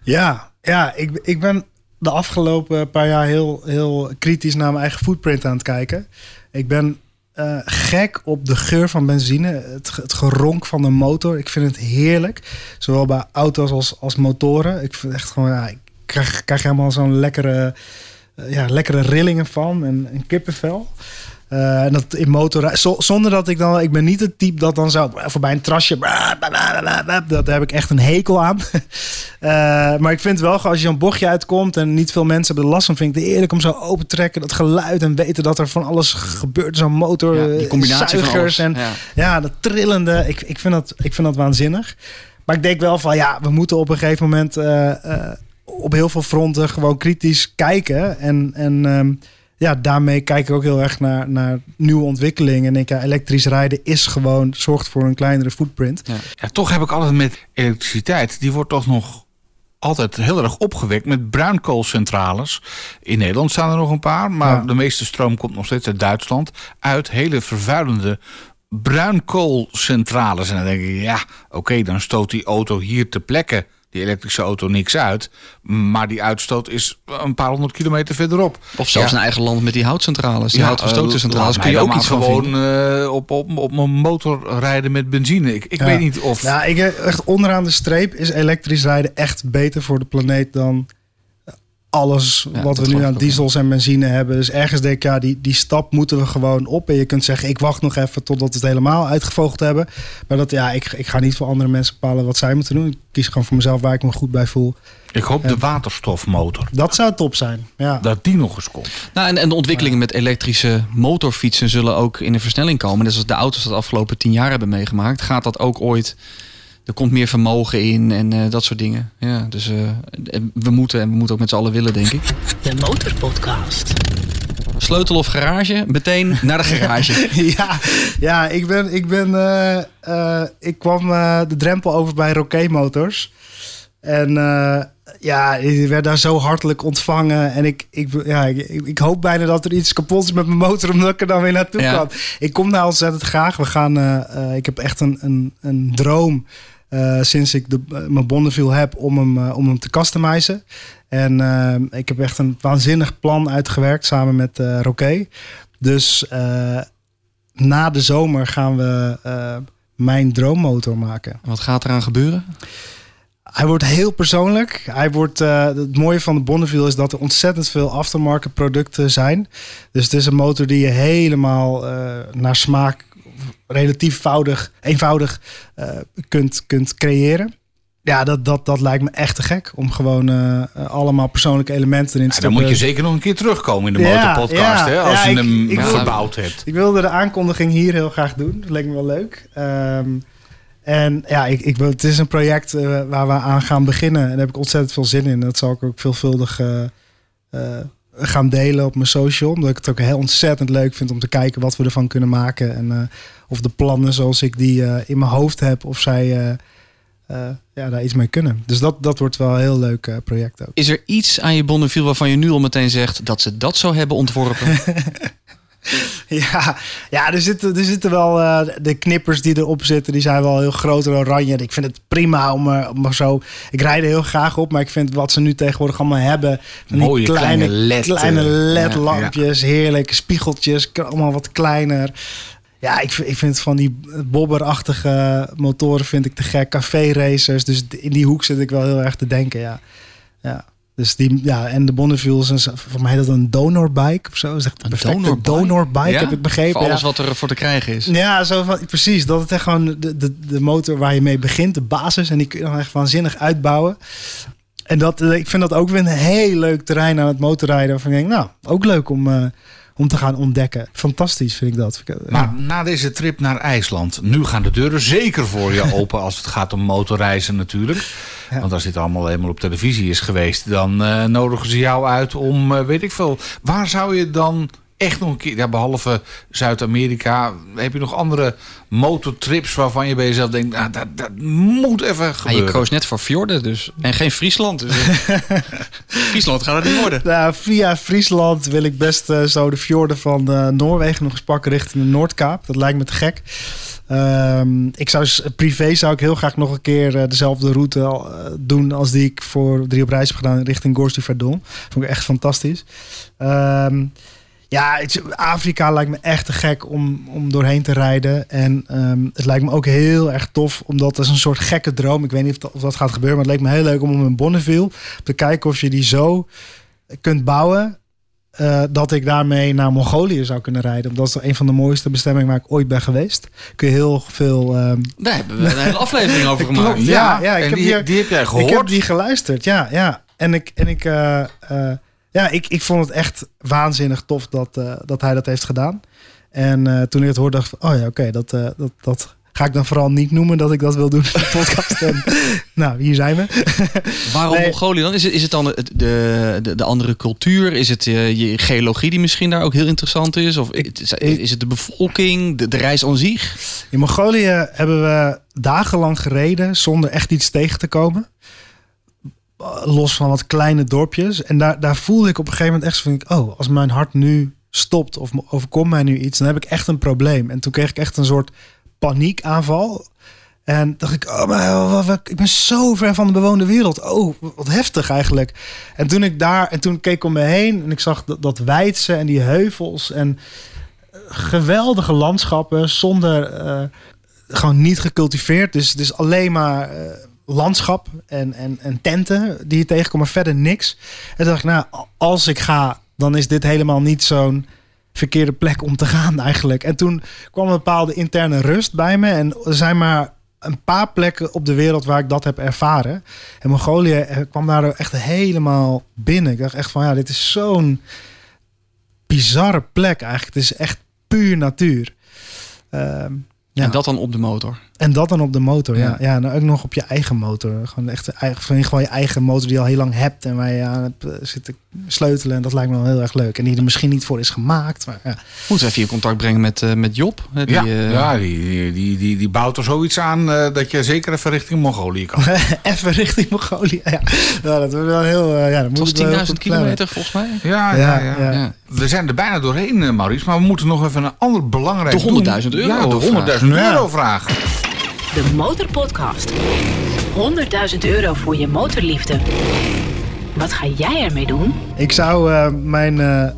D: Ja, ja ik, ik ben de afgelopen paar jaar heel, heel kritisch naar mijn eigen footprint aan het kijken. Ik ben eh, gek op de geur van benzine, het, het geronk van de motor. Ik vind het heerlijk, zowel bij auto's als, als motoren. Ik vind echt gewoon, ja, ik krijg, krijg helemaal zo'n lekkere, eh, ja, lekkere rillingen van en, en kippenvel. Eh, en dat in motor, zo- zonder dat ik dan, ik ben niet het type dat dan zo voorbij een trasje, dat heb ik echt een hekel aan. Eh, maar ik vind wel, als je een bochtje uitkomt en niet veel mensen hebben er last van, vind ik het eerlijk om zo open te trekken, dat geluid en weten dat er van alles gebeurt, zo'n motor,
C: Ja, die
D: eh,
C: combinatie van
D: zuigers
C: alles.
D: en
C: Ja.
D: ja, dat trillende. Ik, ik, vind dat, ik vind dat waanzinnig. Maar ik denk wel van ja, we moeten op een gegeven moment eh, eh, op heel veel fronten gewoon kritisch kijken. En, en ehm, ja, daarmee kijk ik ook heel erg naar, naar nieuwe ontwikkelingen. En denk ja, elektrisch rijden is gewoon, zorgt voor een kleinere footprint.
B: Ja, toch heb ik altijd met elektriciteit, die wordt toch nog altijd heel erg opgewekt met bruinkoolcentrales. In Nederland staan er nog een paar, maar
D: Ja.
B: de meeste stroom komt nog steeds uit Duitsland. Uit hele vervuilende bruinkoolcentrales. En dan denk ik, ja, oké, dan stoot die auto hier ter plekke, die elektrische auto, niks uit. Maar die uitstoot is een paar honderd kilometer verderop.
C: Of zelfs
B: Ja.
C: in eigen land met die houtcentrales, die
B: Ja,
C: houtgestookte
B: eh,
C: Kun je ook iets van
B: gewoon eh, op, op, op mijn motor rijden met benzine. Ik, ik
D: Ja.
B: weet niet of...
D: Ja, ik, eh, echt onderaan de streep is elektrisch rijden echt beter voor de planeet dan alles
C: Ja,
D: wat we nu aan diesels en benzine hebben. Dus ergens denk ik, ja, die, die stap moeten we gewoon op. En je kunt zeggen, ik wacht nog even totdat we het helemaal uitgevoogd hebben. Maar dat, ja, ik, ik ga niet voor andere mensen bepalen wat zij moeten doen. Ik kies gewoon voor mezelf waar ik me goed bij voel.
B: Ik hoop de waterstofmotor.
D: Dat zou top zijn. Ja.
B: Dat die nog eens komt.
C: Nou, en, en de ontwikkelingen met elektrische motorfietsen zullen ook in de versnelling komen. Dus als de auto's dat de afgelopen tien jaar hebben meegemaakt, gaat dat ook ooit. Er komt meer vermogen in en eh, dat soort dingen. Ja, dus eh, en we moeten en we moeten ook met z'n allen willen, denk ik.
A: De Motorpodcast.
C: Sleutel of garage? Meteen naar de garage.
D: ja, ja, ik ben, ik ben, eh, eh, ik kwam eh, de drempel over bij Roké Motors. En eh, ja, ik werd daar zo hartelijk ontvangen. En ik, ik, ja, ik, ik hoop bijna dat er iets kapot is met mijn motor, omdat ik er dan weer naartoe
C: Ja.
D: kan. Ik kom daar ontzettend graag. We gaan, eh, eh, ik heb echt een, een, een droom eh, sinds ik de, eh, mijn Bonneville heb om hem, eh, om hem te customizen. En ik heb echt een waanzinnig plan uitgewerkt samen met eh Roké. Dus na de zomer gaan we mijn droommotor maken.
C: Wat gaat eraan gebeuren?
D: Hij wordt heel persoonlijk. Hij wordt, het mooie van de Bonneville is dat er ontzettend veel aftermarket producten zijn. Dus het is een motor die je helemaal naar smaak relatief eenvoudig, eenvoudig eh, kunt, kunt creëren. Ja, dat, dat, dat lijkt me echt te gek. Om gewoon eh, eh, allemaal persoonlijke elementen erin te
B: Ja, dan moet je zeker nog een keer terugkomen in de
D: Ja,
B: motorpodcast.
D: ja,
B: hè, als je
D: ik-
B: hem
D: ik
C: wil-
B: verbouwd hebt.
D: Ik wilde de aankondiging hier heel graag doen. Dat leek me wel leuk. Ehm, en ja, ik, ik, wil- het is een project waar we aan gaan beginnen. En daar heb ik ontzettend veel zin in. Dat zal ik ook veelvuldig gaan delen op mijn social. Omdat ik het ook heel ontzettend leuk vind om te kijken wat we ervan kunnen maken. En eh, of de plannen zoals ik die eh, in mijn hoofd heb, of zij eh, ja, daar iets mee kunnen. Dus dat, dat wordt wel een heel leuk project ook.
C: Is er iets aan je Bonneville waarvan je nu al meteen zegt dat ze dat zo hebben ontworpen?
D: Ja, ja er, zitten, er zitten wel eh, de knippers die erop zitten, die zijn wel heel groot en oranje. Ik vind het prima om, om zo. Ik rijd er heel graag op, maar ik vind wat ze nu tegenwoordig allemaal hebben.
B: Mooie kleine LED,
D: kleine
B: eh,
D: LED-lampjes, heerlijk. Spiegeltjes, allemaal wat kleiner. Ja, ik, vind- ik vind van die bobberachtige motoren vind ik te gek. Café racers, dus in die hoek zit ik wel heel erg te denken, ja. Ja. Dus die, ja, en de Bonneville is voor mij dat een donorbike of zo. De
C: Een donorbike?
D: donorbike,
C: Ja?
D: heb ik begrepen.
C: Voor alles
D: ja.
C: wat er voor te krijgen is.
D: Ja, zo van, precies. Dat het echt gewoon de, de, de motor waar je mee begint, de basis. En die kun je dan echt waanzinnig uitbouwen. En dat, eh, ik vind dat ook weer een heel leuk terrein aan het motorrijden. Waarvan ik denk, nou, ook leuk om, eh, om te gaan ontdekken. Fantastisch vind ik dat. Ja.
B: Maar na deze trip naar IJsland, nu gaan de deuren zeker voor je open als het gaat om motorreizen natuurlijk.
D: Ja.
B: Want als dit allemaal eenmaal op televisie is geweest, dan eh, nodigen ze jou uit om, eh, weet ik veel. Waar zou je dan echt nog een keer, ja, behalve Zuid-Amerika, heb je nog andere motortrips waarvan je bij jezelf denkt, nou, dat, dat moet even
C: Ja, je
B: gebeuren.
C: koos net voor fjorden dus. En geen Friesland. Dus, Friesland gaat het niet worden.
D: Nou, via Friesland wil ik best eh, zo de fjorden van eh, Noorwegen nog eens pakken richting de Noordkaap. Dat lijkt me te gek. Ehm, ik zou privé zou ik heel graag nog een keer eh, dezelfde route al, doen als die ik voor drie op reis heb gedaan richting Gorge du Verdon. Vond ik echt fantastisch. Ehm, ja, het- Afrika lijkt me echt te gek om, om doorheen te rijden. En ehm, het lijkt me ook heel erg tof, omdat dat is een soort gekke droom. Ik weet niet of dat, of dat gaat gebeuren, maar het leek me heel leuk om in Bonneville te kijken of je die zo kunt bouwen. eh, dat ik daarmee naar Mongolië zou kunnen rijden. Dat is een van de mooiste bestemmingen waar ik ooit ben geweest. Kun je heel veel. ehm,
C: Daar hebben we een hele aflevering over gemaakt.
D: Klopt, ja, ja, ik
B: en
D: heb
B: die,
D: hier-
B: die heb jij gehoord.
D: Ik heb die geluisterd, ja. ja. En ik, en ik, eh, eh, ja, ik, ik vond het echt waanzinnig tof dat, eh, dat hij dat heeft gedaan. En eh, toen ik het hoorde, dacht ik oh ja, oké, dat, eh, dat, dat ga ik dan vooral niet noemen dat ik dat wil doen in de podcast. en, nou, hier zijn we.
C: Waarom
D: Nee.
C: Mongolië dan? Is het, is het dan de, de, de andere cultuur? Is het je geologie die misschien daar ook heel interessant is? Of is, is het de bevolking? De, de reis aan zich?
D: In Mongolië hebben we dagenlang gereden zonder echt iets tegen te komen. Los van wat kleine dorpjes. En daar, daar voelde ik op een gegeven moment echt van... Oh, als mijn hart nu stopt of overkomt mij nu iets... dan heb ik echt een probleem. En toen kreeg ik echt een soort paniekaanval. En dacht ik, oh, maar wat- wat- ik ben zo ver van de bewoonde wereld. Oh, wat heftig eigenlijk. En toen ik daar... En toen keek ik om me heen en ik zag dat, dat weidse en die heuvels... en geweldige landschappen zonder... eh, gewoon niet gecultiveerd. Dus het is alleen maar eh, landschap en, en, en tenten die je tegenkomt, maar verder niks. En toen dacht ik, nou, als ik ga, dan is dit helemaal niet zo'n verkeerde plek om te gaan eigenlijk. En toen kwam een bepaalde interne rust bij me. En er zijn maar een paar plekken op de wereld waar ik dat heb ervaren. En Mongolië eh, kwam daar echt helemaal binnen. Ik dacht echt van, ja, dit is zo'n bizarre plek eigenlijk. Het is echt puur natuur. Ehm, ja.
C: En dat dan op de motor.
D: En dat dan op de motor, ja.
C: Ja.
D: Ja, en ook nog op je eigen motor. Gewoon echt eigen, van gewoon je eigen motor die je al heel lang hebt en waar je aan hebt eh, zitten sleutelen. En dat lijkt me wel heel erg leuk. En die er misschien niet voor is gemaakt. Maar ja,
C: Moeten we even in contact brengen met, eh, met Job? eh, Die,
B: ja,
C: eh,
B: ja die, die, die, die, die bouwt er zoiets aan eh, dat je zeker even richting Mongolië kan.
D: even richting Mongolië. Ja, ja dat wordt wel heel. eh, ja, dat moet
C: was
D: ik wel heel
C: 10.000
D: goed plannen.
C: kilometer volgens mij.
B: Ja, ja,
D: Ja,
B: ja.
D: ja.
C: Ja.
B: We zijn er bijna doorheen, eh, Maurice. Maar we moeten nog even een ander belangrijk
C: De 100.000
B: doen.
C: euro
B: Ja, de 100.000
D: vraag.
B: euro vraag.
A: De Motorpodcast. 100.000 euro voor je motorliefde. Wat ga jij ermee doen?
D: Ik zou eh, mijn eh,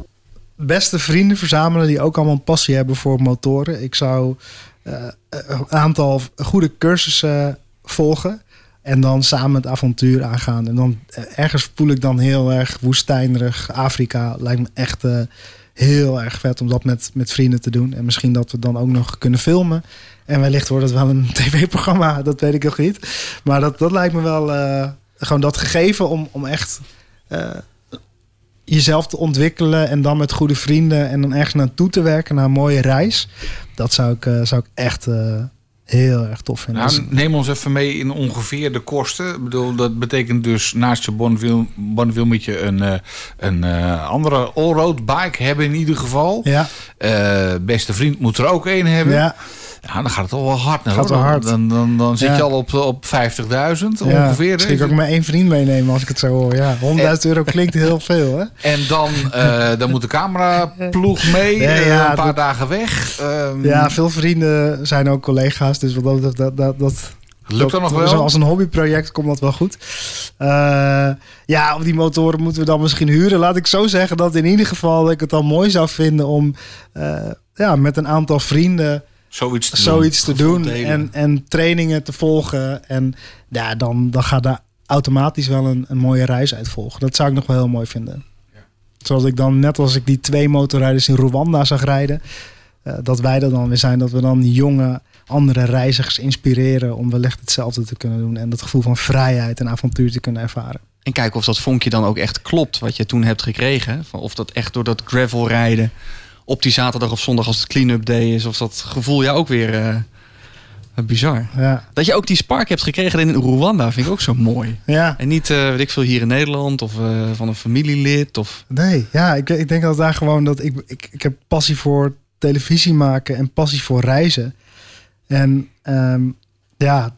D: beste vrienden verzamelen die ook allemaal een passie hebben voor motoren. Ik zou eh, een aantal goede cursussen volgen. En dan samen het avontuur aangaan. En dan ergens voel ik dan heel erg woestijnerig. Afrika lijkt me echt heel erg vet om dat met, met vrienden te doen. En misschien dat we dan ook nog kunnen filmen. En wellicht wordt het wel een tv-programma, dat weet ik nog niet. Maar dat, dat lijkt me wel eh, gewoon dat gegeven om, om echt eh, jezelf te ontwikkelen. En dan met goede vrienden en dan ergens naartoe te werken, naar een mooie reis. Dat zou ik, eh, zou ik echt heel erg tof vinden. Dus-
B: Nou, neem ons even mee in ongeveer de kosten. Ik bedoel, dat betekent dus naast je Bonneville moet je een, een andere allroad bike hebben in ieder geval.
D: ja,
B: beste vriend moet er ook een hebben.
D: ja.
B: Ja, dan gaat het al wel hard.
D: Gaat
B: hoor.
D: wel hard.
B: Dan, dan, dan zit
D: Ja.
B: je al op, op 50.000
D: Ja,
B: ongeveer.
D: Misschien kan ik maar één vriend meenemen als ik het zo hoor. Ja, 100.000 euro klinkt heel veel, hè?
B: En dan, eh, dan moet de cameraploeg mee.
D: Ja,
B: eh,
D: ja,
B: een paar
D: dat-
B: dagen weg. Ehm,
D: Ja, veel vrienden zijn ook collega's. Dus wat dat, dat, dat, dat,
B: lukt dat nog wel?
D: Als een hobbyproject komt dat wel goed. Eh, ja, op die motoren moeten we dan misschien huren. Laat ik zo zeggen dat in ieder geval ik het dan mooi zou vinden om ja, met een aantal vrienden
B: Zoiets te doen.
D: te doen. En, en trainingen te volgen. En ja, dan, dan gaat daar automatisch wel een, een mooie reis uit volgen. Dat zou ik nog wel heel mooi vinden. Zoals ik dan, net als ik die twee motorrijders in Rwanda zag rijden. eh, dat wij er dan weer zijn. Dat we dan jonge andere reizigers inspireren om wellicht hetzelfde te kunnen doen. En dat gevoel van vrijheid en avontuur te kunnen ervaren.
C: En kijken of dat vonkje dan ook echt klopt wat je toen hebt gekregen. Of dat echt door dat gravel rijden op die zaterdag of zondag als het clean-up day is. Of dat gevoel jou ook weer eh, bizar.
D: Ja,
C: Dat je ook die spark hebt gekregen in Rwanda vind ik ook zo mooi.
D: ja.
C: En niet, eh weet ik veel, hier in Nederland of eh, van een familielid. Of...
D: Nee, ja, ik, ik denk dat daar gewoon dat ik, ik, ik heb passie voor televisie maken en passie voor reizen. En ehm, ja,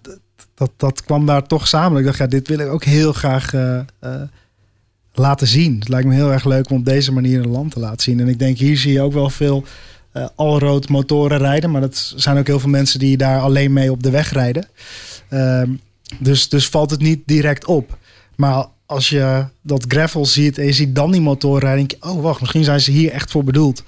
D: dat, dat kwam daar toch samen. Ik dacht, ja, dit wil ik ook heel graag laten zien. Het lijkt me heel erg leuk om op deze manier een land te laten zien. En ik denk, hier zie je ook wel veel eh allroad motoren rijden. Maar dat zijn ook heel veel mensen die daar alleen mee op de weg rijden. Ehm, dus, dus valt het niet direct op. Maar als je dat gravel ziet en je ziet dan die motoren rijden, denk je, oh wacht, misschien zijn ze hier echt voor bedoeld.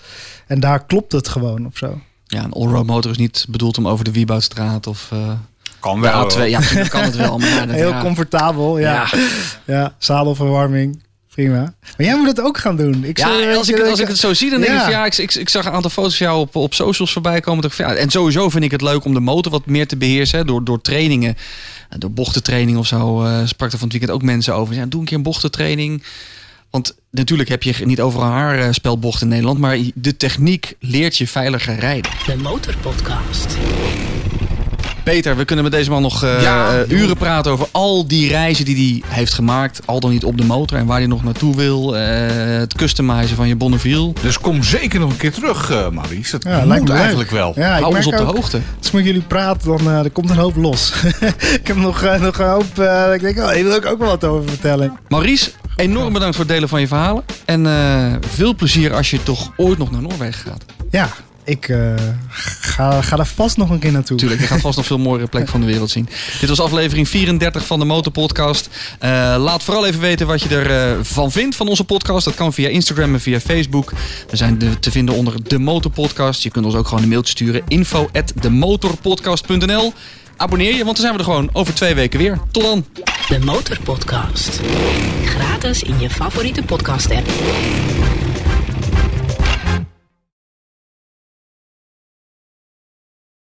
D: En daar klopt het gewoon of zo.
C: Ja, een allroad motor is niet bedoeld om over de Wieboudstraat of uh,
B: Kan wel.
C: A2. Ja, kan het wel. Maar ja, dat-
D: Heel
C: ja.
D: comfortabel, ja.
C: Ja.
D: ja. zadelverwarming, prima. Maar jij moet het ook gaan doen. Ik zou-
C: als ik, het, als ik het zo zie, dan denk
D: Ja.
C: ik van ja, ik, ik, ik zag een aantal foto's van jou op, op socials voorbij komen. Dacht ja, en sowieso vind ik het leuk om de motor wat meer te beheersen. hè, Door, door trainingen, eh, door bochtentraining of zo. eh sprak er van het weekend ook mensen over. Ja, doe een keer een bochtentraining. Want natuurlijk heb je niet overal haarspelbocht in Nederland. Maar de techniek leert je veiliger rijden.
A: De Motorpodcast.
C: Peter, we kunnen met deze man nog eh,
B: Ja,
C: eh, uren praten over al die reizen die hij heeft gemaakt. Al dan niet op de motor en waar hij nog naartoe wil. eh, het customizen van je Bonneville.
B: Dus kom zeker nog een keer terug, eh Maurice. Dat
D: Ja, lijkt me leuk.
B: eigenlijk wel.
D: Ja,
C: Hou ons op de
D: ook,
C: hoogte.
D: Als ik met jullie praat, dan eh, er komt een hoop los. ik heb nog, nog een hoop, eh, ik denk, oh, hier wil ik ook wel wat over vertellen.
C: Maurice, enorm bedankt voor het delen van je verhalen. En eh, veel plezier als je toch ooit nog naar Noorwegen gaat.
D: Ja, ik eh, ga, ga daar vast nog een keer naartoe.
C: Tuurlijk, je gaat vast nog veel mooiere plekken van de wereld zien. Dit was aflevering 34 van de Motorpodcast. Eh laat vooral even weten wat je ervan van vindt van onze podcast. Dat kan via Instagram en via Facebook. We zijn de- te vinden onder de Motorpodcast. Je kunt ons ook gewoon een mailtje sturen. info at demotorpodcast.nl Abonneer je, want dan zijn we er gewoon over twee weken weer. Tot dan!
A: De Motorpodcast. Gratis in je favoriete podcast app.